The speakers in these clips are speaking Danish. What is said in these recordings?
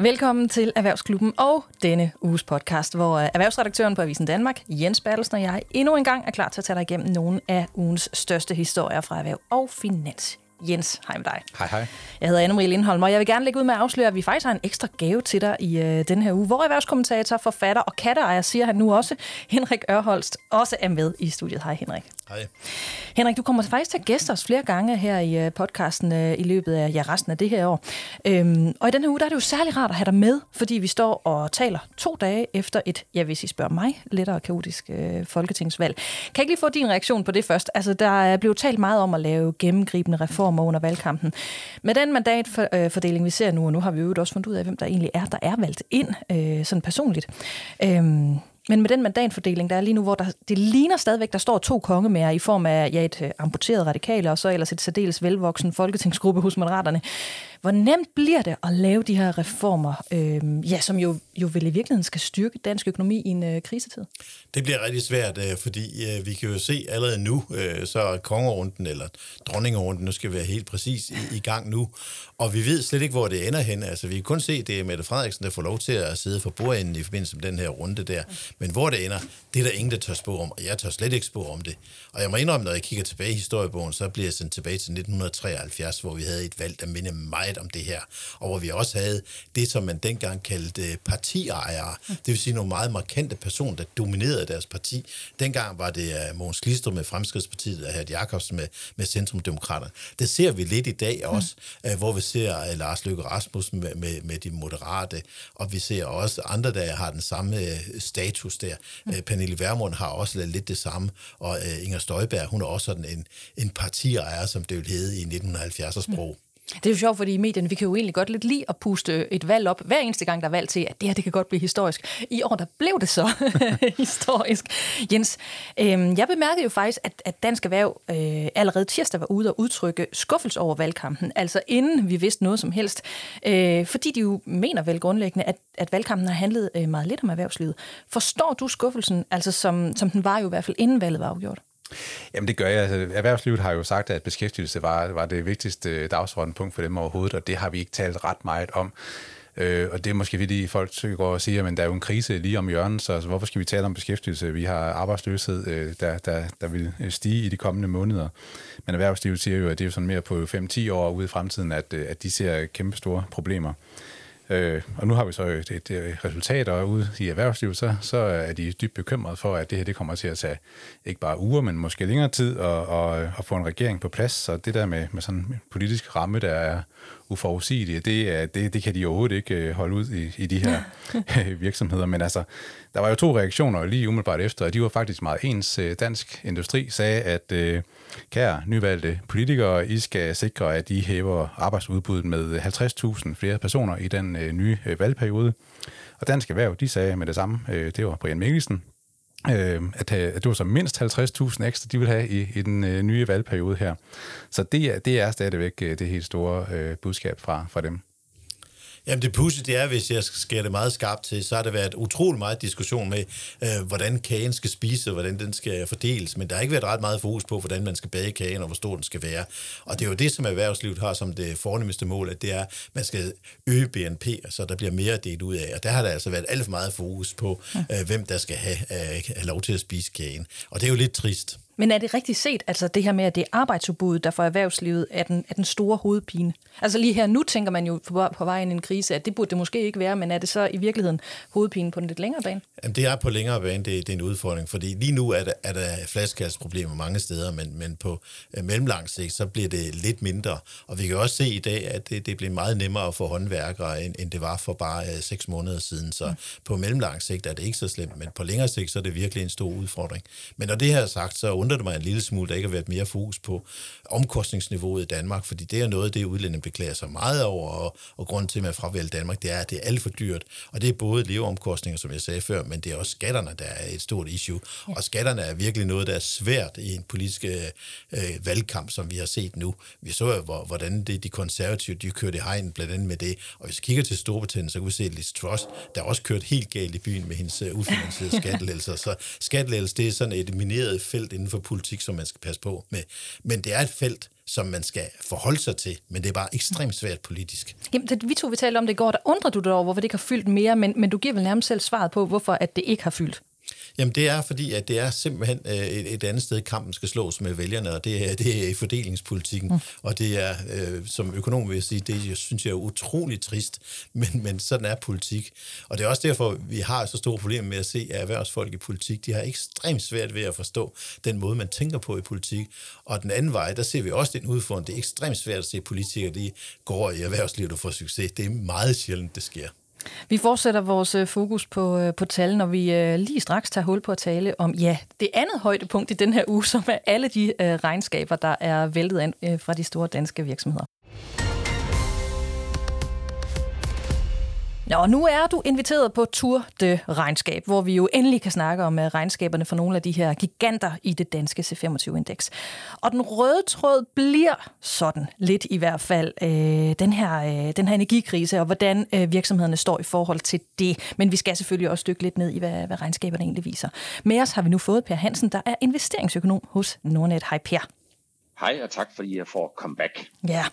Velkommen til Erhvervsklubben og denne uges podcast, hvor øh, erhvervsredaktøren på Avisen Danmark, Jens Bertelsen og jeg, endnu en gang er klar til at tage dig igennem nogle af ugens største historier fra erhverv og finans. Jens, hej med dig. Hej, hej. Jeg hedder Anne-Marie Lindholm, og jeg vil gerne lægge ud med at afsløre, at vi faktisk har en ekstra gave til dig i øh, den her uge, hvor erhvervskommentator, forfatter og katteejer, siger han nu også, Henrik Ørholst, også er med i studiet. Hej Henrik. Hej. Henrik, du kommer faktisk til at gæste os flere gange her i øh, podcasten øh, i løbet af ja, resten af det her år. Øhm, og i den her uge, der er det jo særlig rart at have dig med, fordi vi står og taler to dage efter et, ja, hvis I spørger mig, lettere kaotisk øh, folketingsvalg. Kan jeg ikke lige få din reaktion på det først? Altså, der er blevet talt meget om at lave gennemgribende reformer under valgkampen. Med den mandatfordeling, vi ser nu, og nu har vi jo også fundet ud af, hvem der egentlig er, der er valgt ind, øh, sådan personligt. Øhm, men med den mandatfordeling, der er lige nu, hvor der, det ligner stadigvæk, der står to kongemærer i form af ja, et øh, amputeret radikale, og så ellers et særdeles velvoksen folketingsgruppe hos Moderaterne. Hvor nemt bliver det at lave de her reformer, øh, ja, som jo, jo vel i virkeligheden skal styrke dansk økonomi i en øh, krisetid? Det bliver rigtig svært, øh, fordi øh, vi kan jo se allerede nu, øh, så er kongerunden, eller dronningerunden, nu skal vi være helt præcis i, i gang nu, og vi ved slet ikke, hvor det ender hen. Altså, vi kan kun se, det er Mette Frederiksen, der får lov til at sidde for bordenden i forbindelse med den her runde der. Men hvor det ender, det er der ingen, der tør spå om, og jeg tør slet ikke spå om det. Og jeg må indrømme, når jeg kigger tilbage i historiebogen, så bliver jeg sendt tilbage til 1973, hvor vi havde et valg, der minder meget om det her, og hvor vi også havde det, som man dengang kaldte partiejere. Det vil sige nogle meget markante personer, der dominerede deres parti. Dengang var det uh, Mogens Glistrup med Fremskridspartiet og Hert Jacobsen med, med Centrumdemokraterne. Det ser vi lidt i dag også, mm. hvor vi ser Lars Løkke Rasmussen med, med, med de moderate, og vi ser også andre, der har den samme status der. Mm. Pernille Vermund har også lidt det samme, og Inger Støjberg, hun er også sådan en, en partiejer, som det ville hedde i 1970'er sprog. Mm. Det er jo sjovt, fordi i medierne, vi kan jo egentlig godt lidt lide at puste et valg op, hver eneste gang, der er valg til, at det her, det kan godt blive historisk. I år, der blev det så historisk. Jens, øh, jeg bemærkede jo faktisk, at, at Dansk Erhverv øh, allerede tirsdag var ude og udtrykke skuffelse over valgkampen, altså inden vi vidste noget som helst, øh, fordi de jo mener vel grundlæggende, at, at valgkampen har handlet øh, meget lidt om erhvervslivet. Forstår du skuffelsen, altså som, som den var jo i hvert fald inden valget var afgjort? Jamen det gør jeg. Altså, erhvervslivet har jo sagt, at beskæftigelse var, var det vigtigste øh, dagsordenpunkt for dem overhovedet, og det har vi ikke talt ret meget om. Øh, og det er måske fordi folk går og siger, at der er jo en krise lige om hjørnet, så altså, hvorfor skal vi tale om beskæftigelse? Vi har arbejdsløshed, øh, der, der, der vil øh, stige i de kommende måneder. Men erhvervslivet siger jo, at det er sådan mere på 5-10 år ude i fremtiden, at, øh, at de ser kæmpe store problemer. Øh, og nu har vi så et, et, et resultat, og ude i erhvervslivet, så, så er de dybt bekymrede for, at det her det kommer til at tage ikke bare uger, men måske længere tid at, at, at få en regering på plads. Så det der med, med sådan en politisk ramme, der er uforudsigelige, det, det, det kan de overhovedet ikke øh, holde ud i, i de her virksomheder. Men altså, der var jo to reaktioner lige umiddelbart efter, og de var faktisk meget ens. Øh, Dansk Industri sagde, at øh, kære nyvalgte politikere, I skal sikre, at I hæver arbejdsudbuddet med 50.000 flere personer i den øh, nye øh, valgperiode. Og Dansk Erhverv, de sagde med det samme, øh, det var Brian Mikkelsen, øh, at, øh, at det var så mindst 50.000 ekstra, de vil have i, i den øh, nye valgperiode her. Så det er, det er stadigvæk øh, det helt store øh, budskab fra, fra dem. Jamen det pudsige, det er, hvis jeg skærer det meget skarpt til, så har der været utrolig meget diskussion med, øh, hvordan kagen skal spise, og hvordan den skal fordeles, men der har ikke været ret meget fokus på, hvordan man skal bage kagen, og hvor stor den skal være. Og det er jo det, som erhvervslivet har som det fornemmeste mål, at det er, at man skal øge BNP, så der bliver mere delt ud af. Og der har der altså været alt for meget fokus på, øh, hvem der skal have, øh, have lov til at spise kagen. Og det er jo lidt trist. Men er det rigtigt set, altså det her med, at det er arbejdsudbuddet, der for erhvervslivet er den, er den store hovedpine? Altså lige her nu tænker man jo på, på vej ind i en krise, at det burde det måske ikke være, men er det så i virkeligheden hovedpine på den lidt længere bane? Jamen det er på længere bane, det, det er en udfordring, fordi lige nu er der, er der flaskehalsproblemer mange steder, men, men på øh, mellemlang sigt, så bliver det lidt mindre. Og vi kan også se i dag, at det, det bliver meget nemmere at få håndværkere, end, end det var for bare øh, seks måneder siden. Så mm. på mellemlang sigt er det ikke så slemt, men på længere sigt, så er det virkelig en stor udfordring. Men når det her er sagt, så undrer det mig en lille smule, der ikke har været mere fokus på omkostningsniveauet i Danmark, fordi det er noget, det udlænding beklager sig meget over, og, og grunden til, at man fravælger Danmark, det er, at det er alt for dyrt. Og det er både leveomkostninger, som jeg sagde før, men det er også skatterne, der er et stort issue. Ja. Og skatterne er virkelig noget, der er svært i en politisk øh, valgkamp, som vi har set nu. Vi så jo, hvordan det, de konservative, de kørte i hegn blandt andet med det. Og hvis vi kigger til Storbritannien, så kan vi se Liz Truss, der også kørt helt galt i byen med hendes uh, ufinansierede skattelettelser. Så skattelettelser, det er sådan et mineret felt inden for politik, som man skal passe på med. Men det er et felt, som man skal forholde sig til, men det er bare ekstremt svært politisk. Jamen, det, vi to vi talte om det i går, der undrer du dig over, hvorfor det ikke har fyldt mere, men, men du giver vel nærmest selv svaret på, hvorfor at det ikke har fyldt. Jamen det er fordi, at det er simpelthen øh, et, et andet sted, kampen skal slås med vælgerne, og det er, det er i fordelingspolitikken. Mm. Og det er, øh, som økonom vil jeg sige, det jeg synes jeg er utroligt trist, men, men sådan er politik. Og det er også derfor, vi har så store problemer med at se, at erhvervsfolk i politik, de har ekstremt svært ved at forstå den måde, man tænker på i politik. Og den anden vej, der ser vi også den udfordring. Det er ekstremt svært at se politikere, de går i erhvervslivet og får succes. Det er meget sjældent, det sker. Vi fortsætter vores øh, fokus på, øh, på tal, når vi øh, lige straks tager hul på at tale om ja, det andet højdepunkt i den her uge, som er alle de regnskaber, der er væltet ind fra de store danske virksomheder. Nå, nu er du inviteret på Tour de Regnskab, hvor vi jo endelig kan snakke om øh, regnskaberne for nogle af de her giganter i det danske C25-indeks. Og den røde tråd bliver sådan lidt i hvert fald øh, den, her, øh, den her energikrise, og hvordan øh, virksomhederne står i forhold til det. Men vi skal selvfølgelig også dykke lidt ned i, hvad, hvad regnskaberne egentlig viser. Med os har vi nu fået Per Hansen, der er investeringsøkonom hos Nordnet. Hej Per. Hej, og tak fordi jeg får come back. Ja.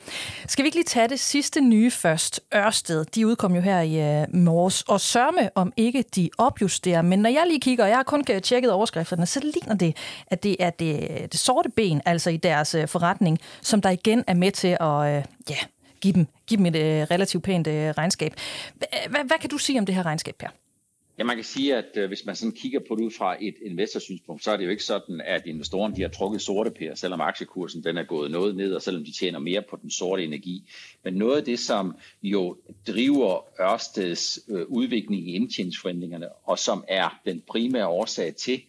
Skal vi ikke lige tage det sidste nye først? Ørsted, de udkom jo her i uh, morges, og sørme om ikke de opjusterer. Men når jeg lige kigger, og jeg har kun øh, tjekket overskrifterne, så ligner det, at det er det, øh, det sorte ben, altså i deres uh, forretning, som der igen er med til at uh, ja, give, dem, give dem et uh, relativt pænt uh, regnskab. Hvad kan du sige om det her regnskab, Per? Ja, man kan sige, at øh, hvis man sådan kigger på det ud fra et investorsynspunkt, så er det jo ikke sådan, at investorerne de har trukket sorte pærer, selvom aktiekursen den er gået noget ned, og selvom de tjener mere på den sorte energi. Men noget af det, som jo driver Ørsteds øh, udvikling i indtjeningsforventningerne, og som er den primære årsag til,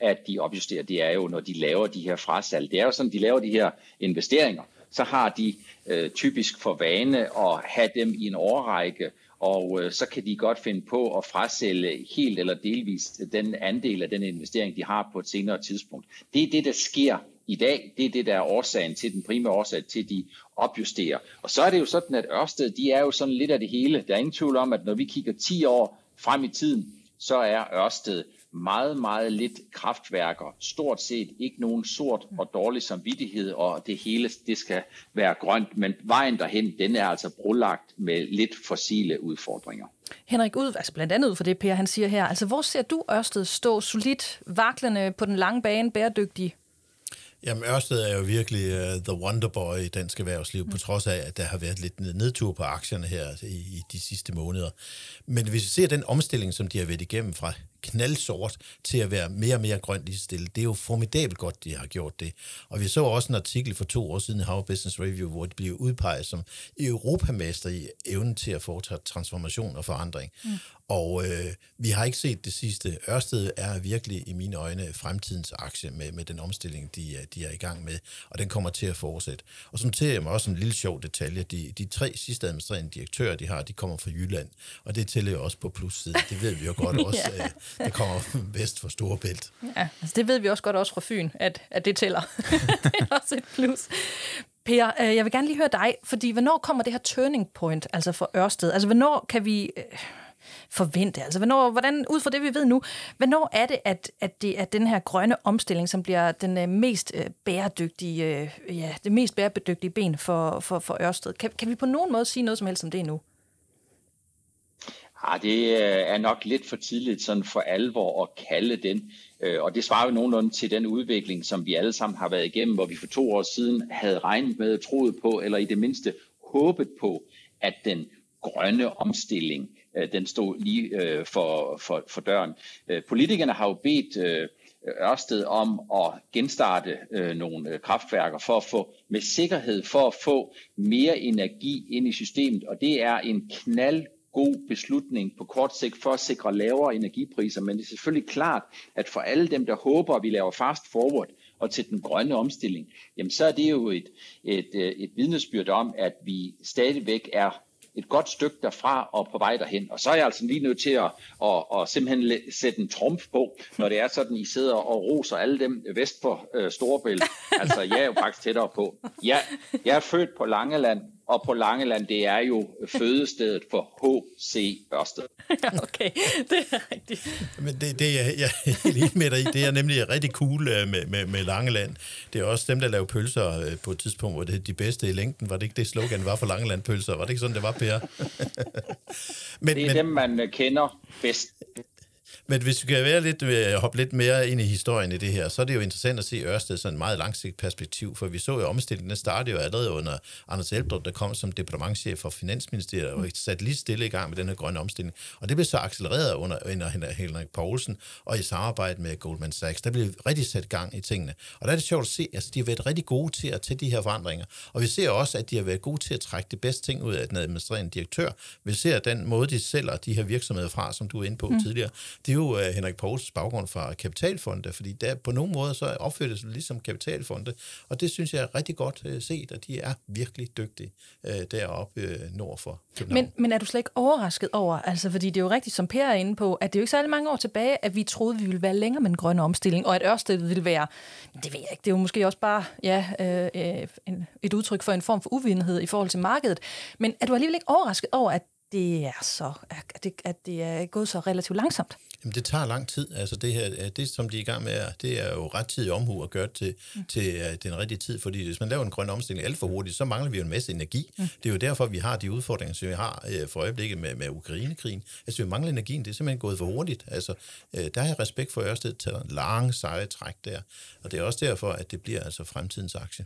at de opjusterer, det er jo, når de laver de her frasalg. Det er jo sådan, de laver de her investeringer, så har de øh, typisk for vane at have dem i en årrække, og øh, så kan de godt finde på at frasælge helt eller delvist den andel af den investering, de har på et senere tidspunkt. Det er det, der sker i dag. Det er det, der er årsagen til, den primære årsag til, at de opjusterer. Og så er det jo sådan, at Ørsted, de er jo sådan lidt af det hele. Der er ingen tvivl om, at når vi kigger 10 år frem i tiden, så er Ørsted meget, meget lidt kraftværker. Stort set ikke nogen sort og dårlig samvittighed, og det hele det skal være grønt. Men vejen derhen, den er altså brolagt med lidt fossile udfordringer. Henrik, ud, altså blandt andet ud for det, Per, han siger her, altså hvor ser du Ørsted stå solidt, vaklende på den lange bane, bæredygtig Jamen, Ørsted er jo virkelig uh, the wonderboy i dansk erhvervsliv, mm. på trods af, at der har været lidt nedtur på aktierne her i, i de sidste måneder. Men hvis vi ser den omstilling, som de har været igennem fra knaldsort til at være mere og mere grønt lige stille. Det er jo formidabelt godt, de har gjort det. Og vi så også en artikel for to år siden i Harvard Business Review, hvor de blev udpeget som europamester i evnen til at foretage transformation og forandring. Mm. Og øh, vi har ikke set det sidste. Ørsted er virkelig i mine øjne fremtidens aktie med, med den omstilling, de, de er i gang med, og den kommer til at fortsætte. Og så noterer jeg mig også en lille sjov detalje. De, de tre sidste administrerende direktører, de har, de kommer fra Jylland, og det tæller jo også på plussiden. Det ved vi jo godt også. ja der det kommer vest for Storebælt. Ja, altså det ved vi også godt også fra Fyn, at, at det tæller. det er også et plus. Per, øh, jeg vil gerne lige høre dig, fordi hvornår kommer det her turning point, altså for Ørsted? Altså hvornår kan vi øh, forvente, altså hvornår, hvordan, ud fra det vi ved nu, hvornår er det, at, at det er den her grønne omstilling, som bliver den øh, mest øh, bæredygtige, øh, ja, det mest bæredygtige ben for, for, for Ørsted? Kan, kan vi på nogen måde sige noget som helst om det nu? Ah, det øh, er nok lidt for tidligt sådan for alvor at kalde den. Øh, og det svarer jo nogenlunde til den udvikling, som vi alle sammen har været igennem, hvor vi for to år siden havde regnet med, troet på, eller i det mindste håbet på, at den grønne omstilling, øh, den stod lige for, for, for døren. Politikerne har jo bedt Ørsted om at genstarte nogle kraftværker for at få med sikkerhed for at få mere energi ind i systemet, og det er en knald god beslutning på kort sigt for at sikre lavere energipriser, men det er selvfølgelig klart, at for alle dem, der håber, at vi laver fast forward og til den grønne omstilling, jamen så er det jo et, et, øh, et vidnesbyrd om, at vi stadigvæk er et godt stykke derfra og på vej derhen. Og så er jeg altså lige nødt til at, at, at simpelthen sætte en trumf på, når det er sådan, I sidder og roser alle dem vest for øh, Storebælt. Altså, jeg er jo faktisk tættere på. Jeg, jeg er født på Langeland, og på Langeland, det er jo fødestedet for H.C. Ørsted. okay, det er rigtigt. Men det, det er jeg er helt enig med dig i. Det er nemlig rigtig cool øh, med, med, med Langeland. Det er også dem, der laver pølser øh, på et tidspunkt, hvor det er de bedste i længden. Var det ikke det slogan, var for Langeland pølser? Var det ikke sådan, det var, Per? men, det er men, dem, man øh, kender bedst. Men hvis vi kan være lidt, øh, hoppe lidt mere ind i historien i det her, så er det jo interessant at se Ørsted sådan et meget langsigtet perspektiv, for vi så jo omstillingen, den startede jo allerede under Anders Elbdrup, der kom som departementchef for Finansministeriet og sat lige stille i gang med den her grønne omstilling. Og det blev så accelereret under, under Henrik Poulsen og i samarbejde med Goldman Sachs. Der blev rigtig sat gang i tingene. Og der er det sjovt at se, at altså, de har været rigtig gode til at tage de her forandringer. Og vi ser også, at de har været gode til at trække det bedste ting ud af den administrerende direktør. Vi ser den måde, de sælger de her virksomheder fra, som du er inde på mm. tidligere. Det er jo uh, Henrik Poulsens baggrund fra kapitalfonde, fordi der på nogle måder så opfører det ligesom kapitalfonde, og det synes jeg er rigtig godt uh, set, at de er virkelig dygtige uh, deroppe uh, nord for København. Men, men er du slet ikke overrasket over, altså fordi det er jo rigtigt, som Per er inde på, at det er jo ikke særlig mange år tilbage, at vi troede, vi ville være længere med den grønne omstilling, og at Ørsted ville være, det ved jeg ikke, det er jo måske også bare ja, øh, en, et udtryk for en form for uvidenhed i forhold til markedet. Men er du alligevel ikke overrasket over, at det er så, at det, at det er gået så relativt langsomt? Jamen, det tager lang tid. Altså, det her, det som de er i gang med, det er jo ret tid omhu at gøre til, mm. til den rigtige tid, fordi hvis man laver en grøn omstilling alt for hurtigt, så mangler vi jo en masse energi. Mm. Det er jo derfor, vi har de udfordringer, som vi har for øjeblikket med, med Ukrainekrigen. Altså, vi mangler energien, det er simpelthen gået for hurtigt. Altså, der har jeg respekt for Ørsted til en lang, seje træk der, og det er også derfor, at det bliver altså fremtidens aktie.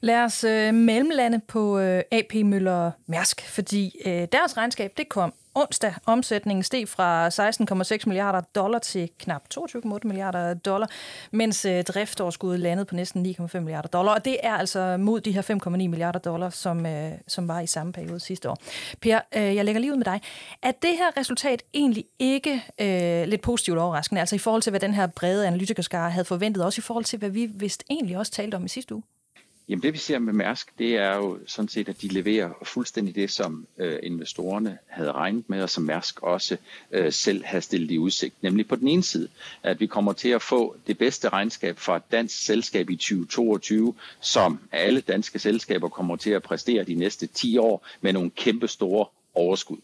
Lad os øh, mellemlande på øh, AP Møller Mærsk, fordi øh, deres regnskab det kom onsdag. Omsætningen steg fra 16,6 milliarder dollar til knap 22,8 milliarder dollar, mens øh, driftoverskuddet landede på næsten 9,5 milliarder dollar. Og det er altså mod de her 5,9 milliarder dollar, som, øh, som var i samme periode sidste år. Per, øh, jeg lægger lige ud med dig. Er det her resultat egentlig ikke øh, lidt positivt overraskende? Altså i forhold til, hvad den her brede analytikerskare havde forventet, også i forhold til, hvad vi vist egentlig også talte om i sidste uge? Jamen det vi ser med Mærsk, det er jo sådan set, at de leverer fuldstændig det, som øh, investorerne havde regnet med, og som Mærsk også øh, selv havde stillet i udsigt. Nemlig på den ene side, at vi kommer til at få det bedste regnskab fra et dansk selskab i 2022, som alle danske selskaber kommer til at præstere de næste 10 år med nogle kæmpe store overskud.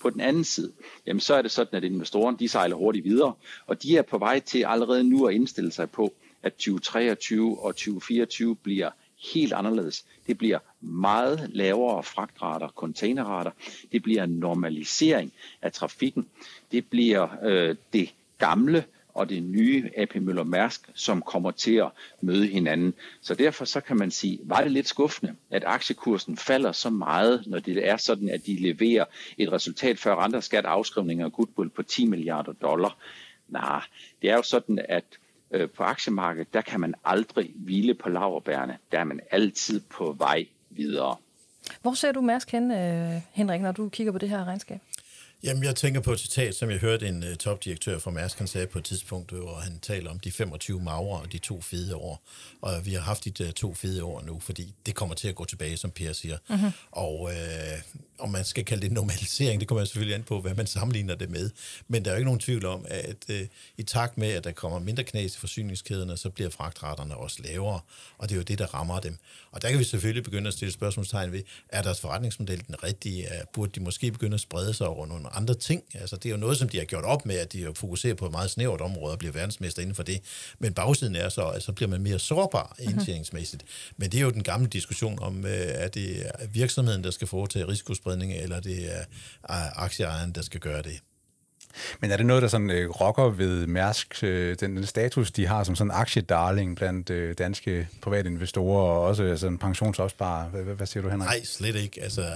På den anden side, jamen så er det sådan, at investorerne de sejler hurtigt videre, og de er på vej til allerede nu at indstille sig på, at 2023 og 2024 bliver helt anderledes. Det bliver meget lavere fragtrater, containerrater. Det bliver en normalisering af trafikken. Det bliver øh, det gamle og det nye AP Møller Mærsk, som kommer til at møde hinanden. Så derfor så kan man sige, var det lidt skuffende, at aktiekursen falder så meget, når det er sådan, at de leverer et resultat før renter, skat, afskrivninger og goodwill på 10 milliarder dollar. Nej, det er jo sådan, at øh, på aktiemarkedet, der kan man aldrig hvile på laverbærene. Der er man altid på vej videre. Hvor ser du Mærsk hen, øh, Henrik, når du kigger på det her regnskab? Jamen, jeg tænker på et citat, som jeg hørte en uh, topdirektør fra Mærsk, han sagde på et tidspunkt, hvor han taler om de 25 magre og de to fede år. Og vi har haft de uh, to fede år nu, fordi det kommer til at gå tilbage, som Per siger. Mm-hmm. Og uh, om man skal kalde det normalisering, det kommer selvfølgelig an på, hvad man sammenligner det med. Men der er jo ikke nogen tvivl om, at uh, i takt med, at der kommer mindre knas i forsyningskæderne, så bliver fragtraterne også lavere. Og det er jo det, der rammer dem. Og der kan vi selvfølgelig begynde at stille spørgsmålstegn ved, er deres forretningsmodel den rigtige? Burde de måske begynde at sprede sig over nogle andre ting? Altså, det er jo noget, som de har gjort op med, at de fokuserer på et meget snævert område og bliver verdensmester inden for det. Men bagsiden er så, at så bliver man mere sårbar mhm. indtjeningsmæssigt. Men det er jo den gamle diskussion om, er det virksomheden, der skal foretage risikospredning, eller det er aktieejeren, der skal gøre det. Men er det noget, der sådan øh, rokker ved Mærsk, øh, den, den status, de har som sådan aktiedarling blandt øh, danske private investorer og også altså, en pensionsopsparer? Hvad, hvad siger du, Henrik? Nej, slet ikke. Altså, øh,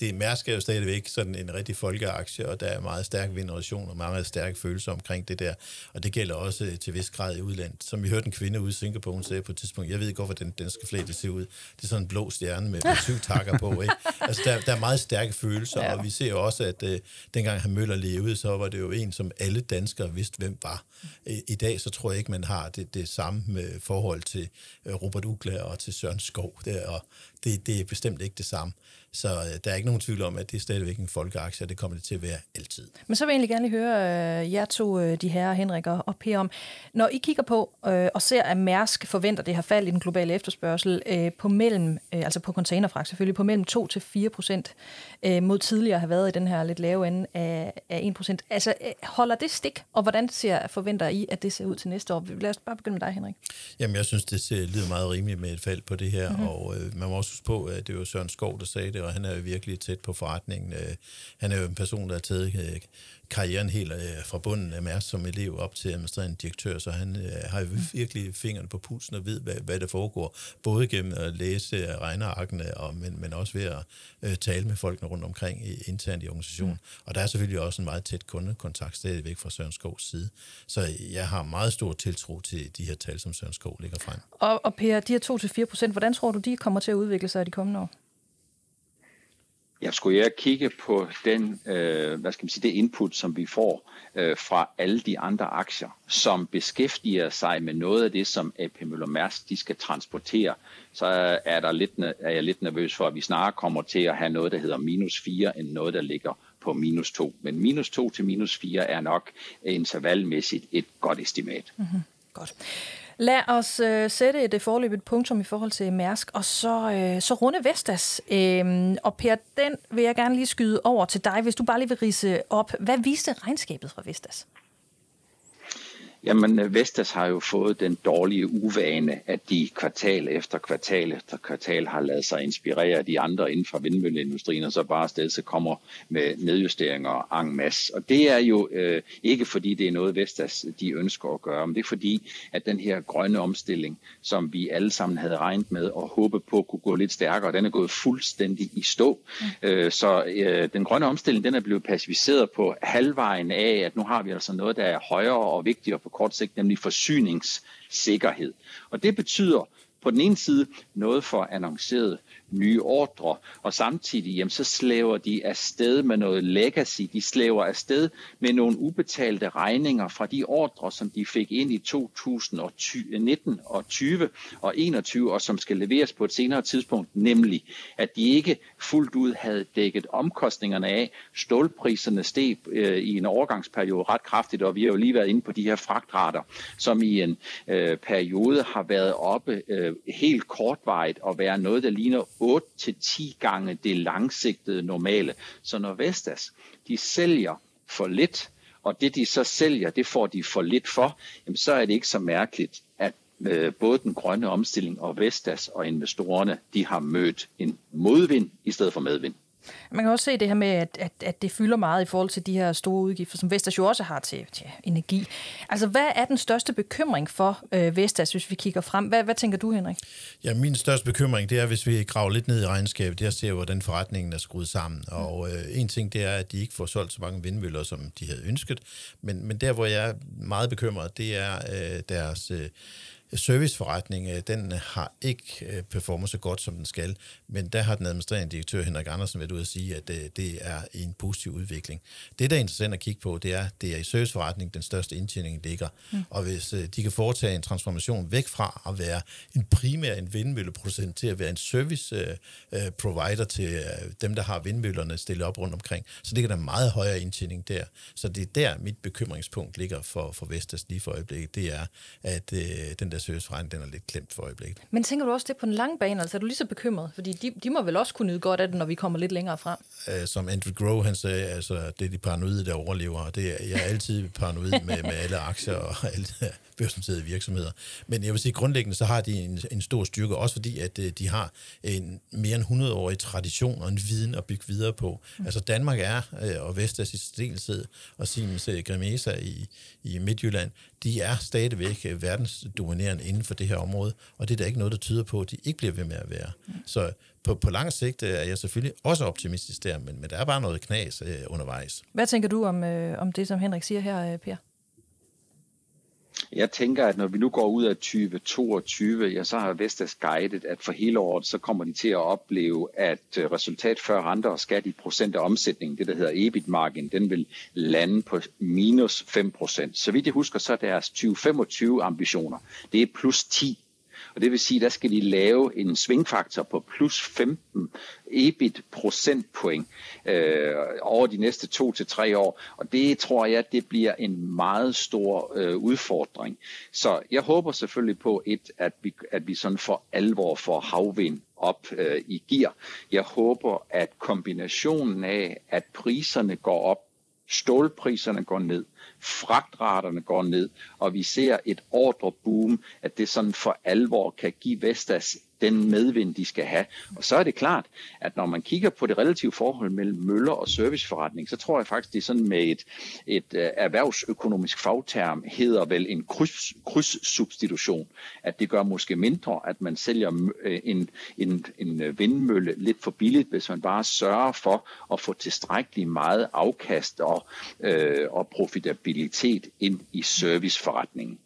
det, Mærsk er jo stadigvæk sådan en rigtig folkeaktie, og der er meget stærk veneration og meget stærke følelser omkring det der. Og det gælder også øh, til vis grad i udlandet. Som vi hørte en kvinde ude i Singapore, hun sagde på et tidspunkt, jeg ved ikke, hvorfor den danske flag det ser ud. Det er sådan en blå stjerne med, med syv takker på. Ikke? Altså, der, der er meget stærke følelser, ja. og vi ser jo også, at øh, dengang han Møller lige ud, så var det jo en, som alle danskere vidste, hvem var. I, dag, så tror jeg ikke, man har det, det samme med forhold til øh, Robert Ugla og til Søren Skov. der, og det, det er bestemt ikke det samme. Så øh, der er ikke nogen tvivl om, at det er stadigvæk en folkeaktie, og det kommer det til at være altid. Men så vil jeg egentlig gerne høre øh, jer to, øh, de her Henrik og, og Per, om, når I kigger på øh, og ser, at Mærsk forventer det her fald i den globale efterspørgsel øh, på mellem, øh, altså på containerfragt selvfølgelig, på mellem 2 til 4 procent øh, mod tidligere have været i den her lidt lave ende af, af 1 procent. Altså øh, holder det stik, og hvordan ser, forventer I, at det ser ud til næste år? Lad os bare begynde med dig, Henrik. Jamen, jeg synes, det ser, lyder meget rimeligt med et fald på det her, mm-hmm. og øh, man må også huske på, at det var Søren Skov, der sagde det, og han er jo virkelig tæt på forretningen. Øh, han er jo en person, der har taget øh, karrieren helt øh, fra bunden af Mærsk som elev op til administrerende direktør, så han øh, har jo virkelig fingrene på pulsen og ved, hvad, hvad der foregår, både gennem at læse regnearkene, og, men, men også ved at øh, tale med folkene rundt omkring i, internt i organisationen. Mm. Og der er selvfølgelig også en meget tæt kundekontakt stadigvæk fra Søren Skovs side. Så jeg har meget stor tiltro til de her tal, som Søren Skov lægger frem. Og, og Per, de her 2-4 procent, hvordan tror du, de kommer til at udvikle sig i de kommende år? Jeg skulle jeg kigge på den, øh, hvad skal man sige, det input, som vi får øh, fra alle de andre aktier, som beskæftiger sig med noget af det, som AP Møller Mærsk de skal transportere, så er, der lidt, er jeg lidt nervøs for, at vi snarere kommer til at have noget, der hedder minus 4, end noget, der ligger på minus 2. Men minus 2 til minus 4 er nok intervalmæssigt et godt estimat. Mm-hmm. Godt. Lad os øh, sætte et øh, forløbet punktum i forhold til Mærsk, og så, øh, så runde Vestas. Øhm, og Per, den vil jeg gerne lige skyde over til dig, hvis du bare lige vil rise op. Hvad viste regnskabet fra Vestas? Jamen, Vestas har jo fået den dårlige uvane, at de kvartal efter kvartal efter kvartal har lavet sig inspirere af de andre inden for vindmølleindustrien, og så bare stedet så kommer med nedjusteringer en masse. Og det er jo øh, ikke fordi, det er noget Vestas, de ønsker at gøre, men det er fordi, at den her grønne omstilling, som vi alle sammen havde regnet med og håbet på kunne gå lidt stærkere, den er gået fuldstændig i stå. Mm. Øh, så øh, den grønne omstilling, den er blevet pacificeret på halvvejen af, at nu har vi altså noget, der er højere og vigtigere på kort sigt, nemlig forsyningssikkerhed. Og det betyder på den ene side noget for annonceret nye ordre, og samtidig jamen, så slæver de afsted med noget legacy. De slæver afsted med nogle ubetalte regninger fra de ordre, som de fik ind i 2019 og 20 og 21, og som skal leveres på et senere tidspunkt, nemlig at de ikke fuldt ud havde dækket omkostningerne af. Stålpriserne steg øh, i en overgangsperiode ret kraftigt, og vi har jo lige været inde på de her fragtrater, som i en øh, periode har været oppe øh, helt kortvarigt og være noget, der ligner 8-10 gange det langsigtede normale. Så når Vestas de sælger for lidt, og det de så sælger, det får de for lidt for, jamen så er det ikke så mærkeligt, at øh, både den grønne omstilling og Vestas og investorerne, de har mødt en modvind i stedet for medvind. Man kan også se det her med, at, at, at det fylder meget i forhold til de her store udgifter, som Vestas jo også har til, til energi. Altså, hvad er den største bekymring for øh, Vestas, hvis vi kigger frem? Hvad, hvad tænker du, Henrik? Ja, min største bekymring, det er, hvis vi graver lidt ned i regnskabet, det er at se, hvordan forretningen er skruet sammen. Mm. Og øh, en ting, det er, at de ikke får solgt så mange vindmøller, som de havde ønsket. Men, men der, hvor jeg er meget bekymret, det er øh, deres... Øh, serviceforretning, øh, den har ikke øh, performet så godt, som den skal, men der har den administrerende direktør Henrik Andersen været ude at sige, at øh, det er en positiv udvikling. Det, der er interessant at kigge på, det er, det er i serviceforretning, den største indtjening ligger. Mm. Og hvis de kan foretage en transformation væk fra at være en primær en vindmølleproducent til at være en service provider til dem, der har vindmøllerne stillet op rundt omkring, så ligger der meget højere indtjening der. Så det er der, mit bekymringspunkt ligger for, for Vestas lige for øjeblikket. Det er, at den der serviceforretning, den er lidt klemt for øjeblikket. Men tænker du også det på den lange bane? Altså er du lige så bekymret? Fordi de, de må vel også kunne nyde godt af det, når vi kommer lidt længere frem? Uh, som Andrew Grove, han sagde, altså, det er de paranoide, der overlever. Og det er, jeg er altid paranoid med, med alle aktier og alle børsnoterede virksomheder. Men jeg vil sige, grundlæggende så har de en, en stor styrke, også fordi, at uh, de har en mere end 100-årig tradition og en viden at bygge videre på. Mm. Altså Danmark er, uh, og Vestas i særdeleshed, og Siemens uh, Grimesa i, i Midtjylland, de er stadigvæk uh, verdensdominerende inden for det her område, og det er der ikke noget, der tyder på, at de ikke bliver ved med at være. Mm. Så på, på lang sigt er jeg selvfølgelig også optimistisk der, men, men der er bare noget knas uh, undervejs. Hvad tænker du om, øh, om det, som Henrik siger her, Per? Jeg tænker, at når vi nu går ud af 2022, ja, så har Vestas guidet, at for hele året, så kommer de til at opleve, at øh, resultat før renter og skat i procent af omsætningen, det der hedder EBIT margin, den vil lande på minus 5 procent. Så vidt jeg husker, så er deres 2025 ambitioner, det er plus 10 og det vil sige, der skal de lave en svingfaktor på plus 15 EBIT procentpoint øh, over de næste to til tre år. Og det tror jeg, det bliver en meget stor øh, udfordring. Så jeg håber selvfølgelig på et, at vi, at vi sådan for alvor får havvind op øh, i gear. Jeg håber, at kombinationen af, at priserne går op, stålpriserne går ned, fragtraterne går ned, og vi ser et ordreboom, at det sådan for alvor kan give Vestas den medvind, de skal have. Og så er det klart, at når man kigger på det relative forhold mellem møller og serviceforretning, så tror jeg faktisk, det er sådan med et, et øh, erhvervsøkonomisk fagterm, hedder vel en kryds, krydssubstitution, at det gør måske mindre, at man sælger øh, en, en, en øh, vindmølle lidt for billigt, hvis man bare sørger for at få tilstrækkeligt meget afkast og, øh, og profitabilitet ind i serviceforretningen.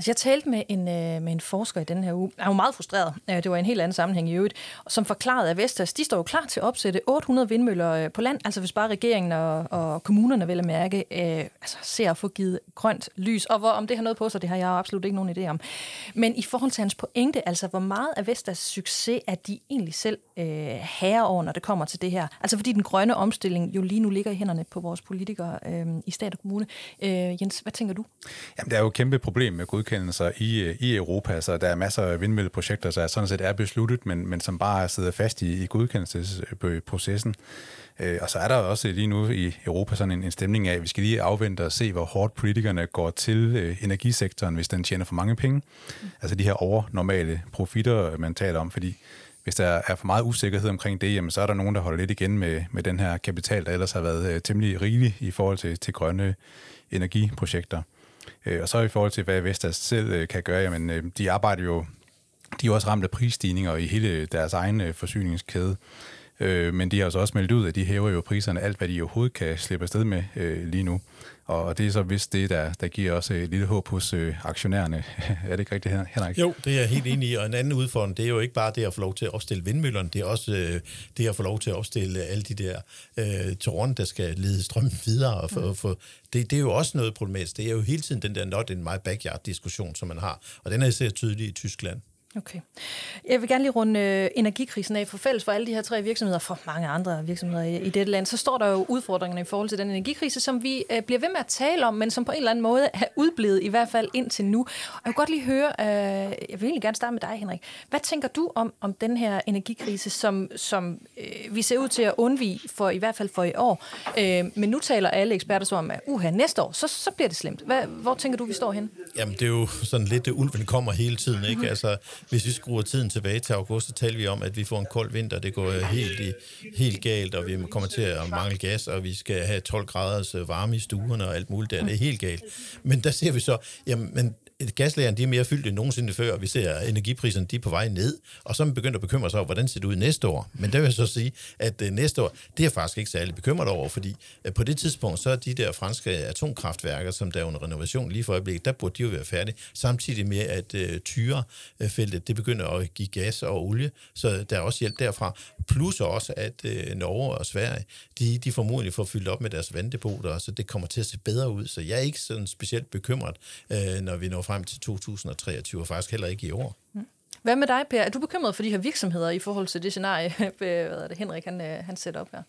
Altså, jeg talte med en, øh, med en forsker i den her uge. Han var meget frustreret. Øh, det var en helt anden sammenhæng i øvrigt. Som forklarede, at Vestas de står jo klar til at opsætte 800 vindmøller øh, på land. Altså hvis bare regeringen og, og kommunerne vil at mærke, øh, altså, ser at få givet grønt lys. Og hvor, om det har noget på sig, det har jeg absolut ikke nogen idé om. Men i forhold til hans pointe, altså hvor meget af Vestas succes er de egentlig selv øh, herre over, når det kommer til det her? Altså fordi den grønne omstilling jo lige nu ligger i hænderne på vores politikere øh, i stat og kommune. Øh, Jens, hvad tænker du? Jamen, det er jo et kæmpe problem med godkendelse godkendelser i, i Europa, så der er masser af vindmølleprojekter, der sådan set er besluttet, men, men som bare sidder fast i, i godkendelsesprocessen. Øh, og så er der også lige nu i Europa sådan en, en stemning af, at vi skal lige afvente og se, hvor hårdt politikerne går til øh, energisektoren, hvis den tjener for mange penge. Altså de her overnormale profitter, man taler om, fordi hvis der er for meget usikkerhed omkring det, jamen, så er der nogen, der holder lidt igen med, med den her kapital, der ellers har været øh, temmelig rigelig i forhold til, til grønne energiprojekter. Øh, og så i forhold til, hvad Vestas selv øh, kan gøre, jamen, øh, de arbejder jo, de er også ramt af prisstigninger i hele deres egen øh, forsyningskæde. Men de har altså også meldt ud, at de hæver jo priserne alt, hvad de overhovedet kan slippe afsted med lige nu. Og det er så vist det, der, der giver også et lille håb hos øh, aktionærerne. er det ikke rigtigt, Henrik? Jo, det er jeg helt enig i. Og en anden udfordring, det er jo ikke bare det at få lov til at opstille vindmøllerne, det er også øh, det at få lov til at opstille alle de der øh, tårne, der skal lede strømmen videre. Og for, mm. for, det, det er jo også noget problematisk. Det er jo hele tiden den der not in my backyard-diskussion, som man har. Og den er især tydelig i Tyskland. Okay. Jeg vil gerne lige runde øh, energikrisen af for fælles for alle de her tre virksomheder, for mange andre virksomheder i, i dette land. Så står der jo udfordringerne i forhold til den energikrise, som vi øh, bliver ved med at tale om, men som på en eller anden måde er udblevet, i hvert fald indtil nu. Og jeg vil godt lige høre, øh, jeg vil egentlig gerne starte med dig, Henrik. Hvad tænker du om, om den her energikrise, som, som øh, vi ser ud til at undvige, for i hvert fald for i år? Øh, men nu taler alle eksperter så om, at uha, næste år, så, så bliver det slemt. Hvad, hvor tænker du, vi står hen? Jamen, det er jo sådan lidt, at ulven kommer hele tiden, ikke? Mm-hmm. Altså, hvis vi skruer tiden tilbage til august, så taler vi om, at vi får en kold vinter. Det går helt, i, helt galt, og vi kommer til at mangle gas, og vi skal have 12 graders øh, varme i stuerne og alt muligt der. Det er helt galt. Men der ser vi så, jamen, gaslagerne de er mere fyldt end nogensinde før, vi ser, energipriserne de er på vej ned, og så er man begyndt at bekymre sig over, hvordan ser det ud næste år. Men der vil jeg så sige, at øh, næste år, det er jeg faktisk ikke særlig bekymret over, fordi øh, på det tidspunkt, så er de der franske atomkraftværker, som der er under renovation lige for øjeblikket, der burde de jo være færdige, samtidig med, at øh, uh, tyrefeltet, det begynder at give gas og olie, så der er også hjælp derfra. Plus også, at uh, Norge og Sverige, de, de formodentlig får fyldt op med deres vanddepoter, så det kommer til at se bedre ud. Så jeg er ikke sådan specielt bekymret, uh, når vi når frem til 2023, og faktisk heller ikke i år. Mm. Hvad med dig, Per? Er du bekymret for de her virksomheder i forhold til det scenarie, hvad er det, Henrik han, øh, han sætter op her?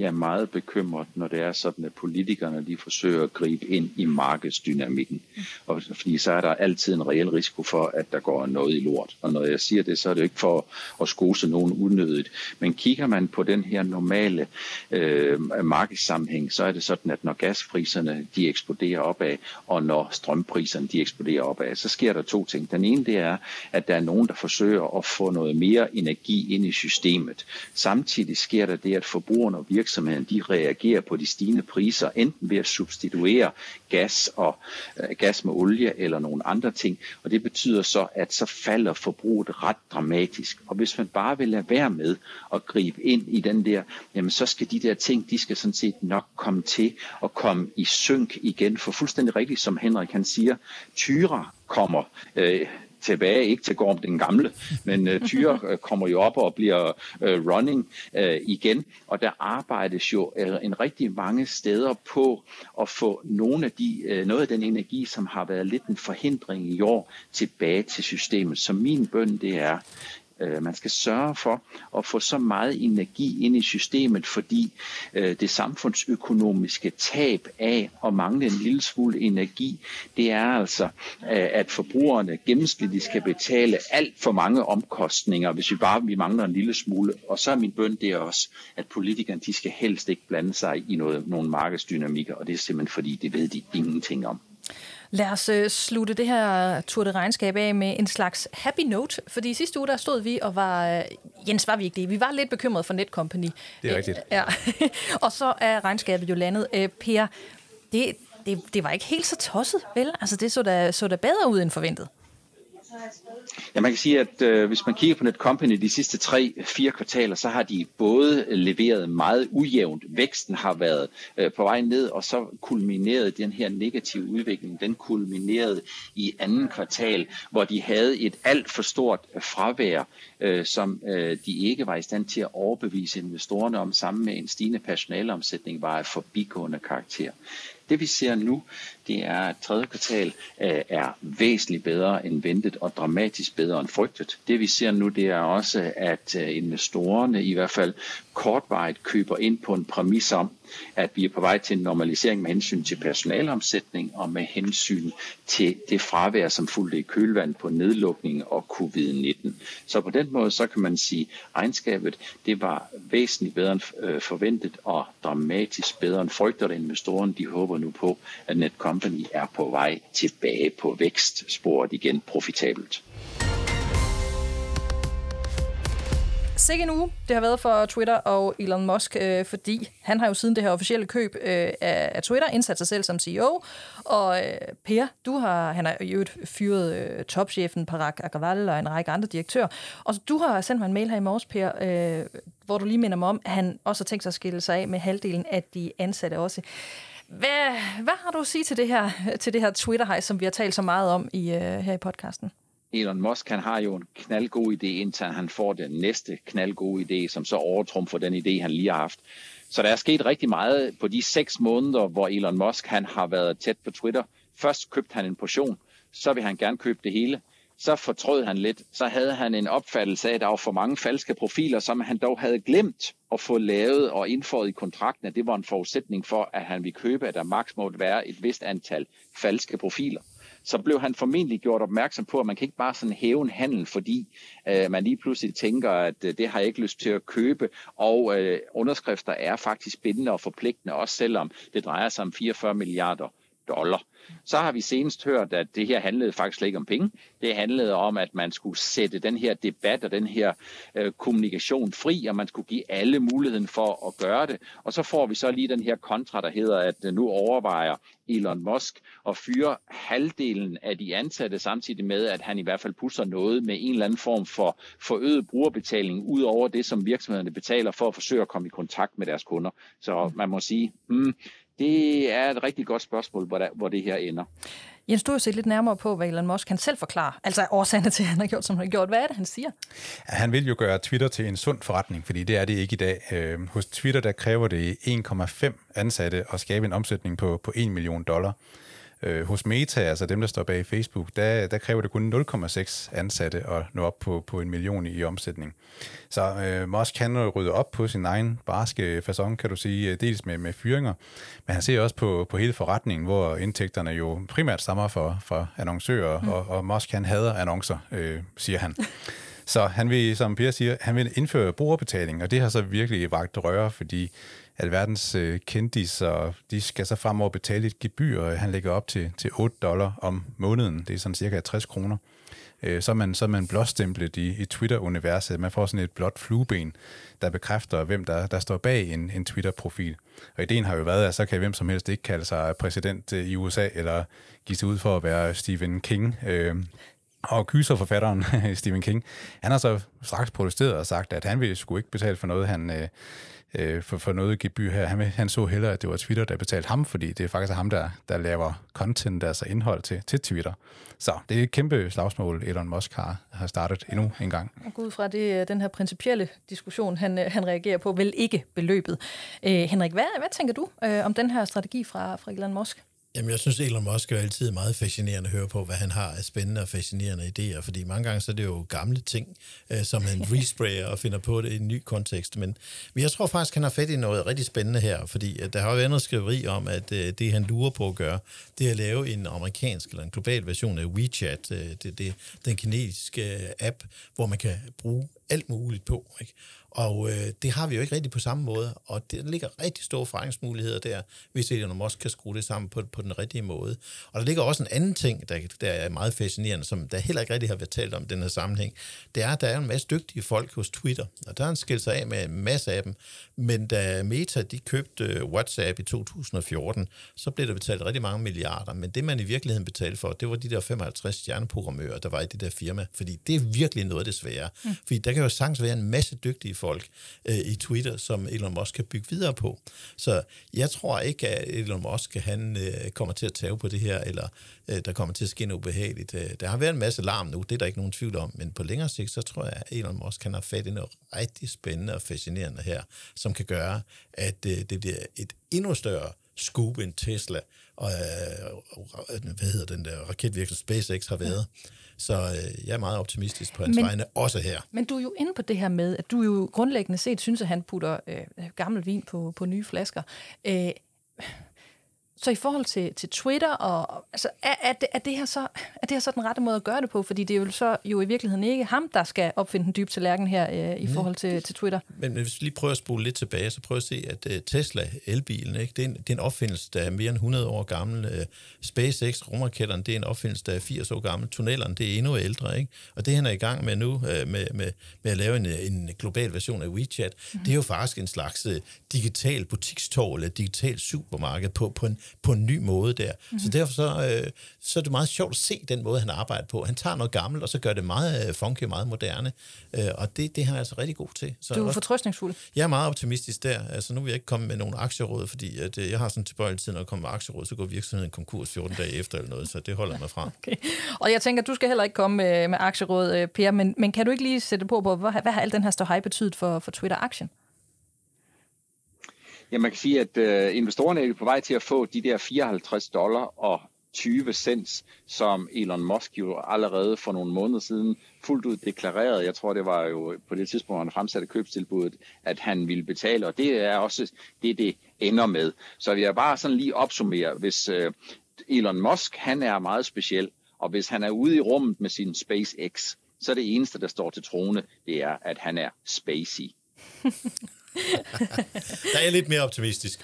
Jeg er meget bekymret, når det er sådan, at politikerne de forsøger at gribe ind i markedsdynamikken. Og, fordi så er der altid en reel risiko for, at der går noget i lort. Og når jeg siger det, så er det ikke for at skose nogen unødigt. Men kigger man på den her normale øh, markedssammenhæng, så er det sådan, at når gaspriserne de eksploderer opad, og når strømpriserne de eksploderer opad, så sker der to ting. Den ene det er, at der er nogen, der forsøger at få noget mere energi ind i systemet. Samtidig sker der det, at forbrugerne og virksomhederne virksomheden de reagerer på de stigende priser, enten ved at substituere gas og øh, gas med olie eller nogle andre ting. Og det betyder så, at så falder forbruget ret dramatisk. Og hvis man bare vil lade være med at gribe ind i den der, jamen så skal de der ting, de skal sådan set nok komme til at komme i synk igen. For fuldstændig rigtigt, som Henrik han siger, tyre kommer øh, tilbage, ikke til Gorm den gamle, men øh, uh, Tyre uh, øh, kommer jo op og bliver uh, running uh, igen, og der arbejdes jo uh, en rigtig mange steder på at få nogle af de, uh, noget af den energi, som har været lidt en forhindring i år, tilbage til systemet. Så min bøn det er, Øh, man skal sørge for at få så meget energi ind i systemet, fordi øh, det samfundsøkonomiske tab af at mangle en lille smule energi, det er altså, øh, at forbrugerne gennemsnitligt skal betale alt for mange omkostninger, hvis vi bare vi mangler en lille smule. Og så er min bøn det er også, at politikerne de skal helst ikke blande sig i noget, nogle markedsdynamikker, og det er simpelthen fordi, det ved de ingenting om. Lad os uh, slutte det her Tour de Regnskab af med en slags happy note, fordi sidste uge der stod vi og var, uh, Jens var vi ikke det, vi var lidt bekymret for Netcompany. Det er rigtigt. Uh, ja. og så er regnskabet jo landet. Per, det, det, det var ikke helt så tosset, vel? Altså det så da, så da bedre ud end forventet. Ja, man kan sige, at øh, hvis man kigger på Netcompany de sidste tre, fire kvartaler, så har de både leveret meget ujævnt. Væksten har været øh, på vej ned, og så kulminerede den her negative udvikling. Den kulminerede i anden kvartal, hvor de havde et alt for stort øh, fravær, øh, som øh, de ikke var i stand til at overbevise investorerne om, sammen med en stigende personaleomsætning var af forbigående karakter. Det vi ser nu, det er, at tredje kvartal øh, er væsentligt bedre end ventet og dramatisk bedre end frygtet. Det vi ser nu, det er også, at øh, investorerne i hvert fald kortvarigt køber ind på en præmis om, at vi er på vej til en normalisering med hensyn til personalomsætning og med hensyn til det fravær, som fulgte i kølvand på nedlukning og covid-19. Så på den måde, så kan man sige, at regnskabet det var væsentligt bedre end øh, forventet og dramatisk bedre end frygtet, investorerne de håber nu på, at Netcompany er på vej tilbage på vækstsporet igen profitabelt. Sikke en uge det har været for Twitter og Elon Musk, øh, fordi han har jo siden det her officielle køb øh, af Twitter indsat sig selv som CEO. Og øh, Per, du har, han har jo fyret øh, topchefen Parag Agrawal og en række andre direktører. Og du har sendt mig en mail her i morges, Per, øh, hvor du lige minder mig om, at han også har tænkt sig at skille sig af med halvdelen af de ansatte også. Hvad, hvad har du at sige til det her, til det her Twitter-hej, som vi har talt så meget om i, øh, her i podcasten? Elon Musk han har jo en knaldgod idé, indtil han får den næste knaldgode idé, som så overtrumfer den idé, han lige har haft. Så der er sket rigtig meget på de seks måneder, hvor Elon Musk han har været tæt på Twitter. Først købte han en portion, så vil han gerne købe det hele. Så fortrød han lidt. Så havde han en opfattelse af, at der var for mange falske profiler, som han dog havde glemt at få lavet og indføjet i kontrakten, at det var en forudsætning for, at han ville købe, at der maks måtte være et vist antal falske profiler så blev han formentlig gjort opmærksom på, at man kan ikke bare sådan hæve en handel, fordi øh, man lige pludselig tænker, at øh, det har jeg ikke lyst til at købe, og øh, underskrifter er faktisk bindende og forpligtende, også selvom det drejer sig om 44 milliarder dollar. Så har vi senest hørt, at det her handlede faktisk slet ikke om penge. Det handlede om, at man skulle sætte den her debat og den her øh, kommunikation fri, og man skulle give alle muligheden for at gøre det. Og så får vi så lige den her kontra, der hedder, at øh, nu overvejer Elon Musk at fyre halvdelen af de ansatte, samtidig med, at han i hvert fald pusser noget med en eller anden form for forøget brugerbetaling, ud over det, som virksomhederne betaler for at forsøge at komme i kontakt med deres kunder. Så man må sige, hmm, det er et rigtig godt spørgsmål, hvor, der, hvor det her ender. Jens, du har set lidt nærmere på, hvad Elon Musk kan selv forklare. Altså årsagerne til, at han har gjort, som han har gjort. Hvad er det, han siger? Han vil jo gøre Twitter til en sund forretning, fordi det er det ikke i dag. Øh, hos Twitter, der kræver det 1,5 ansatte at skabe en omsætning på, på 1 million dollar. Øh, hos Meta, altså dem, der står bag Facebook, der, der kræver det kun 0,6 ansatte at nå op på, på en million i omsætning. Så øh, Musk kan rydde op på sin egen barske façon, kan du sige, dels med, med fyringer, men han ser også på, på hele forretningen, hvor indtægterne jo primært stammer fra, fra annoncører, mm. og, og Musk han hader annoncer, øh, siger han. Så han vil, som Per siger, han vil indføre brugerbetaling, og det har så virkelig vagt røre, fordi alverdens øh, kendiser, de skal så fremover betale et gebyr, og han lægger op til, til 8 dollar om måneden. Det er sådan cirka 60 kroner. øh, så, er man, så er man blåstemplet i, i Twitter-universet. Man får sådan et blåt flueben, der bekræfter, hvem der, der står bag en, en Twitter-profil. Og ideen har jo været, at så kan hvem som helst ikke kalde sig præsident øh, i USA, eller give sig ud for at være Stephen King. Øh, og kyserforfatteren Stephen King, han har så straks protesteret og sagt, at han ville sgu ikke betale for noget, han, øh, øh, for, for noget gebyr her. Han, han så hellere, at det var Twitter, der betalte ham, fordi det er faktisk ham, der, der laver content, altså indhold til, til Twitter. Så det er et kæmpe slagsmål, Elon Musk har, har startet endnu en gang. Og ud fra det, den her principielle diskussion, han, øh, han reagerer på, vel ikke beløbet. Øh, Henrik, hvad, hvad tænker du øh, om den her strategi fra, fra Elon Musk? Jamen, jeg synes, Elon Musk er altid meget fascinerende at høre på, hvad han har af spændende og fascinerende idéer, fordi mange gange så er det jo gamle ting, øh, som han resprayer og finder på det i en ny kontekst. Men, men jeg tror faktisk, han har fat i noget rigtig spændende her, fordi at der har jo været noget skriveri om, at øh, det, han lurer på at gøre, det er at lave en amerikansk eller en global version af WeChat, øh, det, det, den kinesiske app, hvor man kan bruge alt muligt på. Ikke? Og øh, det har vi jo ikke rigtig på samme måde, og der ligger rigtig store forretningsmuligheder der, hvis Elon Musk kan skrue det sammen på, på den rigtige måde. Og der ligger også en anden ting, der, der er meget fascinerende, som der heller ikke rigtig har været talt om i den her sammenhæng, det er, at der er en masse dygtige folk hos Twitter, og der er en skilt sig af med en masse af dem, men da Meta de købte øh, WhatsApp i 2014, så blev der betalt rigtig mange milliarder, men det man i virkeligheden betalte for, det var de der 55 stjerneprogrammører, der var i det der firma, fordi det er virkelig noget af det svære. Mm. Fordi der kan jo sagtens være en masse dygtige folk øh, i Twitter, som Elon Musk kan bygge videre på. Så jeg tror ikke, at Elon Musk han, øh, kommer til at tage på det her, eller øh, der kommer til at ske noget ubehageligt. Øh, der har været en masse larm nu, det er der ikke nogen tvivl om, men på længere sigt, så tror jeg, at Elon Musk kan have fat i noget rigtig spændende og fascinerende her, som kan gøre, at øh, det bliver et endnu større scoop end Tesla og øh, hvad hedder den der raketvirksomhed SpaceX har været. Ja så øh, jeg er meget optimistisk på hans men, vegne, også her. Men du er jo inde på det her med, at du jo grundlæggende set synes, at han putter øh, gammel vin på, på nye flasker. Øh, så i forhold til, til Twitter, og, altså, er, er, det, er, det her så, er det her så den rette måde at gøre det på? Fordi det er jo så jo i virkeligheden ikke ham, der skal opfinde den dybe tallerken her øh, i forhold til, til Twitter. Men, hvis vi lige prøver at spole lidt tilbage, så prøv at se, at uh, Tesla, elbilen, ikke, det, er en, det er en opfindelse, der er mere end 100 år gammel. Uh, SpaceX, rumraketterne, det er en opfindelse, der er 80 år gammel. Tunnelerne, det er endnu ældre. Ikke? Og det, han er i gang med nu, uh, med, med, med at lave en, en global version af WeChat, mm. det er jo faktisk en slags uh, digital butikstorv, eller digital supermarked på, på en på en ny måde der. Mm-hmm. Så derfor så, øh, så er det meget sjovt at se den måde, han arbejder på. Han tager noget gammelt, og så gør det meget øh, funky, meget moderne. Øh, og det, det er han altså rigtig god til. Så du er fortrøstningsfuld. Jeg er meget optimistisk der. Altså nu vil jeg ikke komme med nogle aktieråd, fordi at, øh, jeg har sådan tilbøjelighed, når jeg kommer med aktieråd, så går virksomheden konkurs 14 dage efter eller noget, så det holder mig fra. Okay. Og jeg tænker, du skal heller ikke komme med, med aktieråd, øh, Per, men, men kan du ikke lige sætte på, på hvad, hvad har al den her ståhej betydet for, for Twitter-aktien? Ja, man kan sige, at øh, investorerne er på vej til at få de der 54 dollar og 20 cents, som Elon Musk jo allerede for nogle måneder siden fuldt ud deklarerede. Jeg tror, det var jo på det tidspunkt, hvor han fremsatte købstilbuddet, at han ville betale, og det er også det, det ender med. Så vi er bare sådan lige opsummere, hvis øh, Elon Musk, han er meget speciel, og hvis han er ude i rummet med sin SpaceX, så er det eneste, der står til trone, det er, at han er spacey. der er jeg lidt mere optimistisk.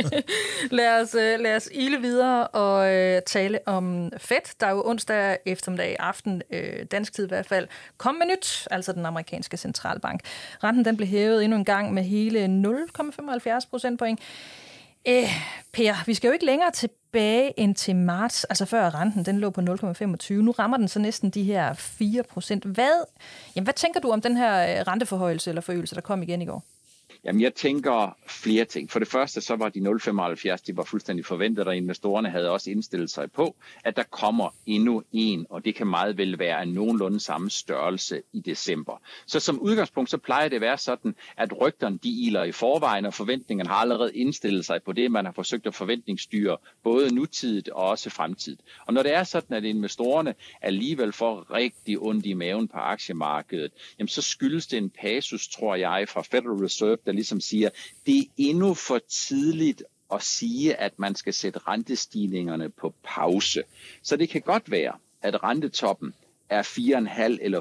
lad, os, øh, lad os ile videre og øh, tale om Fed, der jo onsdag eftermiddag aften, øh, dansk tid i hvert fald, kom med nyt, altså den amerikanske centralbank. Renten den blev hævet endnu en gang med hele 0,75 procentpoint. Øh, per, vi skal jo ikke længere tilbage end til marts, altså før renten den lå på 0,25. Nu rammer den så næsten de her 4 procent. Hvad, jamen, hvad tænker du om den her øh, renteforhøjelse eller forøgelse, der kom igen i går? Jamen, jeg tænker flere ting. For det første, så var de 0,75, de var fuldstændig forventet, og investorerne havde også indstillet sig på, at der kommer endnu en, og det kan meget vel være en nogenlunde samme størrelse i december. Så som udgangspunkt, så plejer det at være sådan, at rygterne, de iler i forvejen, og forventningerne har allerede indstillet sig på det, man har forsøgt at forventningsstyre, både nutidigt og også fremtidigt. Og når det er sådan, at investorerne alligevel får rigtig ondt i maven på aktiemarkedet, jamen så skyldes det en pasus, tror jeg, fra Federal Reserve, der ligesom siger, det er endnu for tidligt at sige, at man skal sætte rentestigningerne på pause. Så det kan godt være, at rentetoppen er 4,5 eller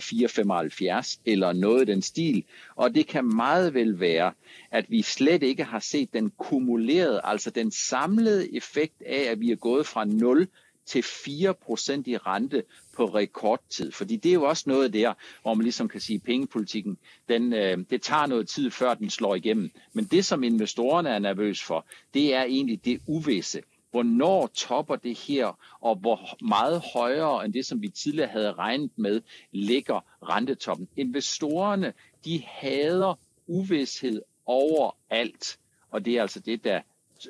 4,75 eller noget i den stil. Og det kan meget vel være, at vi slet ikke har set den kumulerede, altså den samlede effekt af, at vi er gået fra 0 til 4% i rente på rekordtid. Fordi det er jo også noget der, hvor man ligesom kan sige, at pengepolitikken, den, øh, det tager noget tid, før den slår igennem. Men det, som investorerne er nervøs for, det er egentlig det uvisse. Hvornår topper det her, og hvor meget højere end det, som vi tidligere havde regnet med, ligger rentetoppen. Investorerne, de hader uvidshed overalt. Og det er altså det, der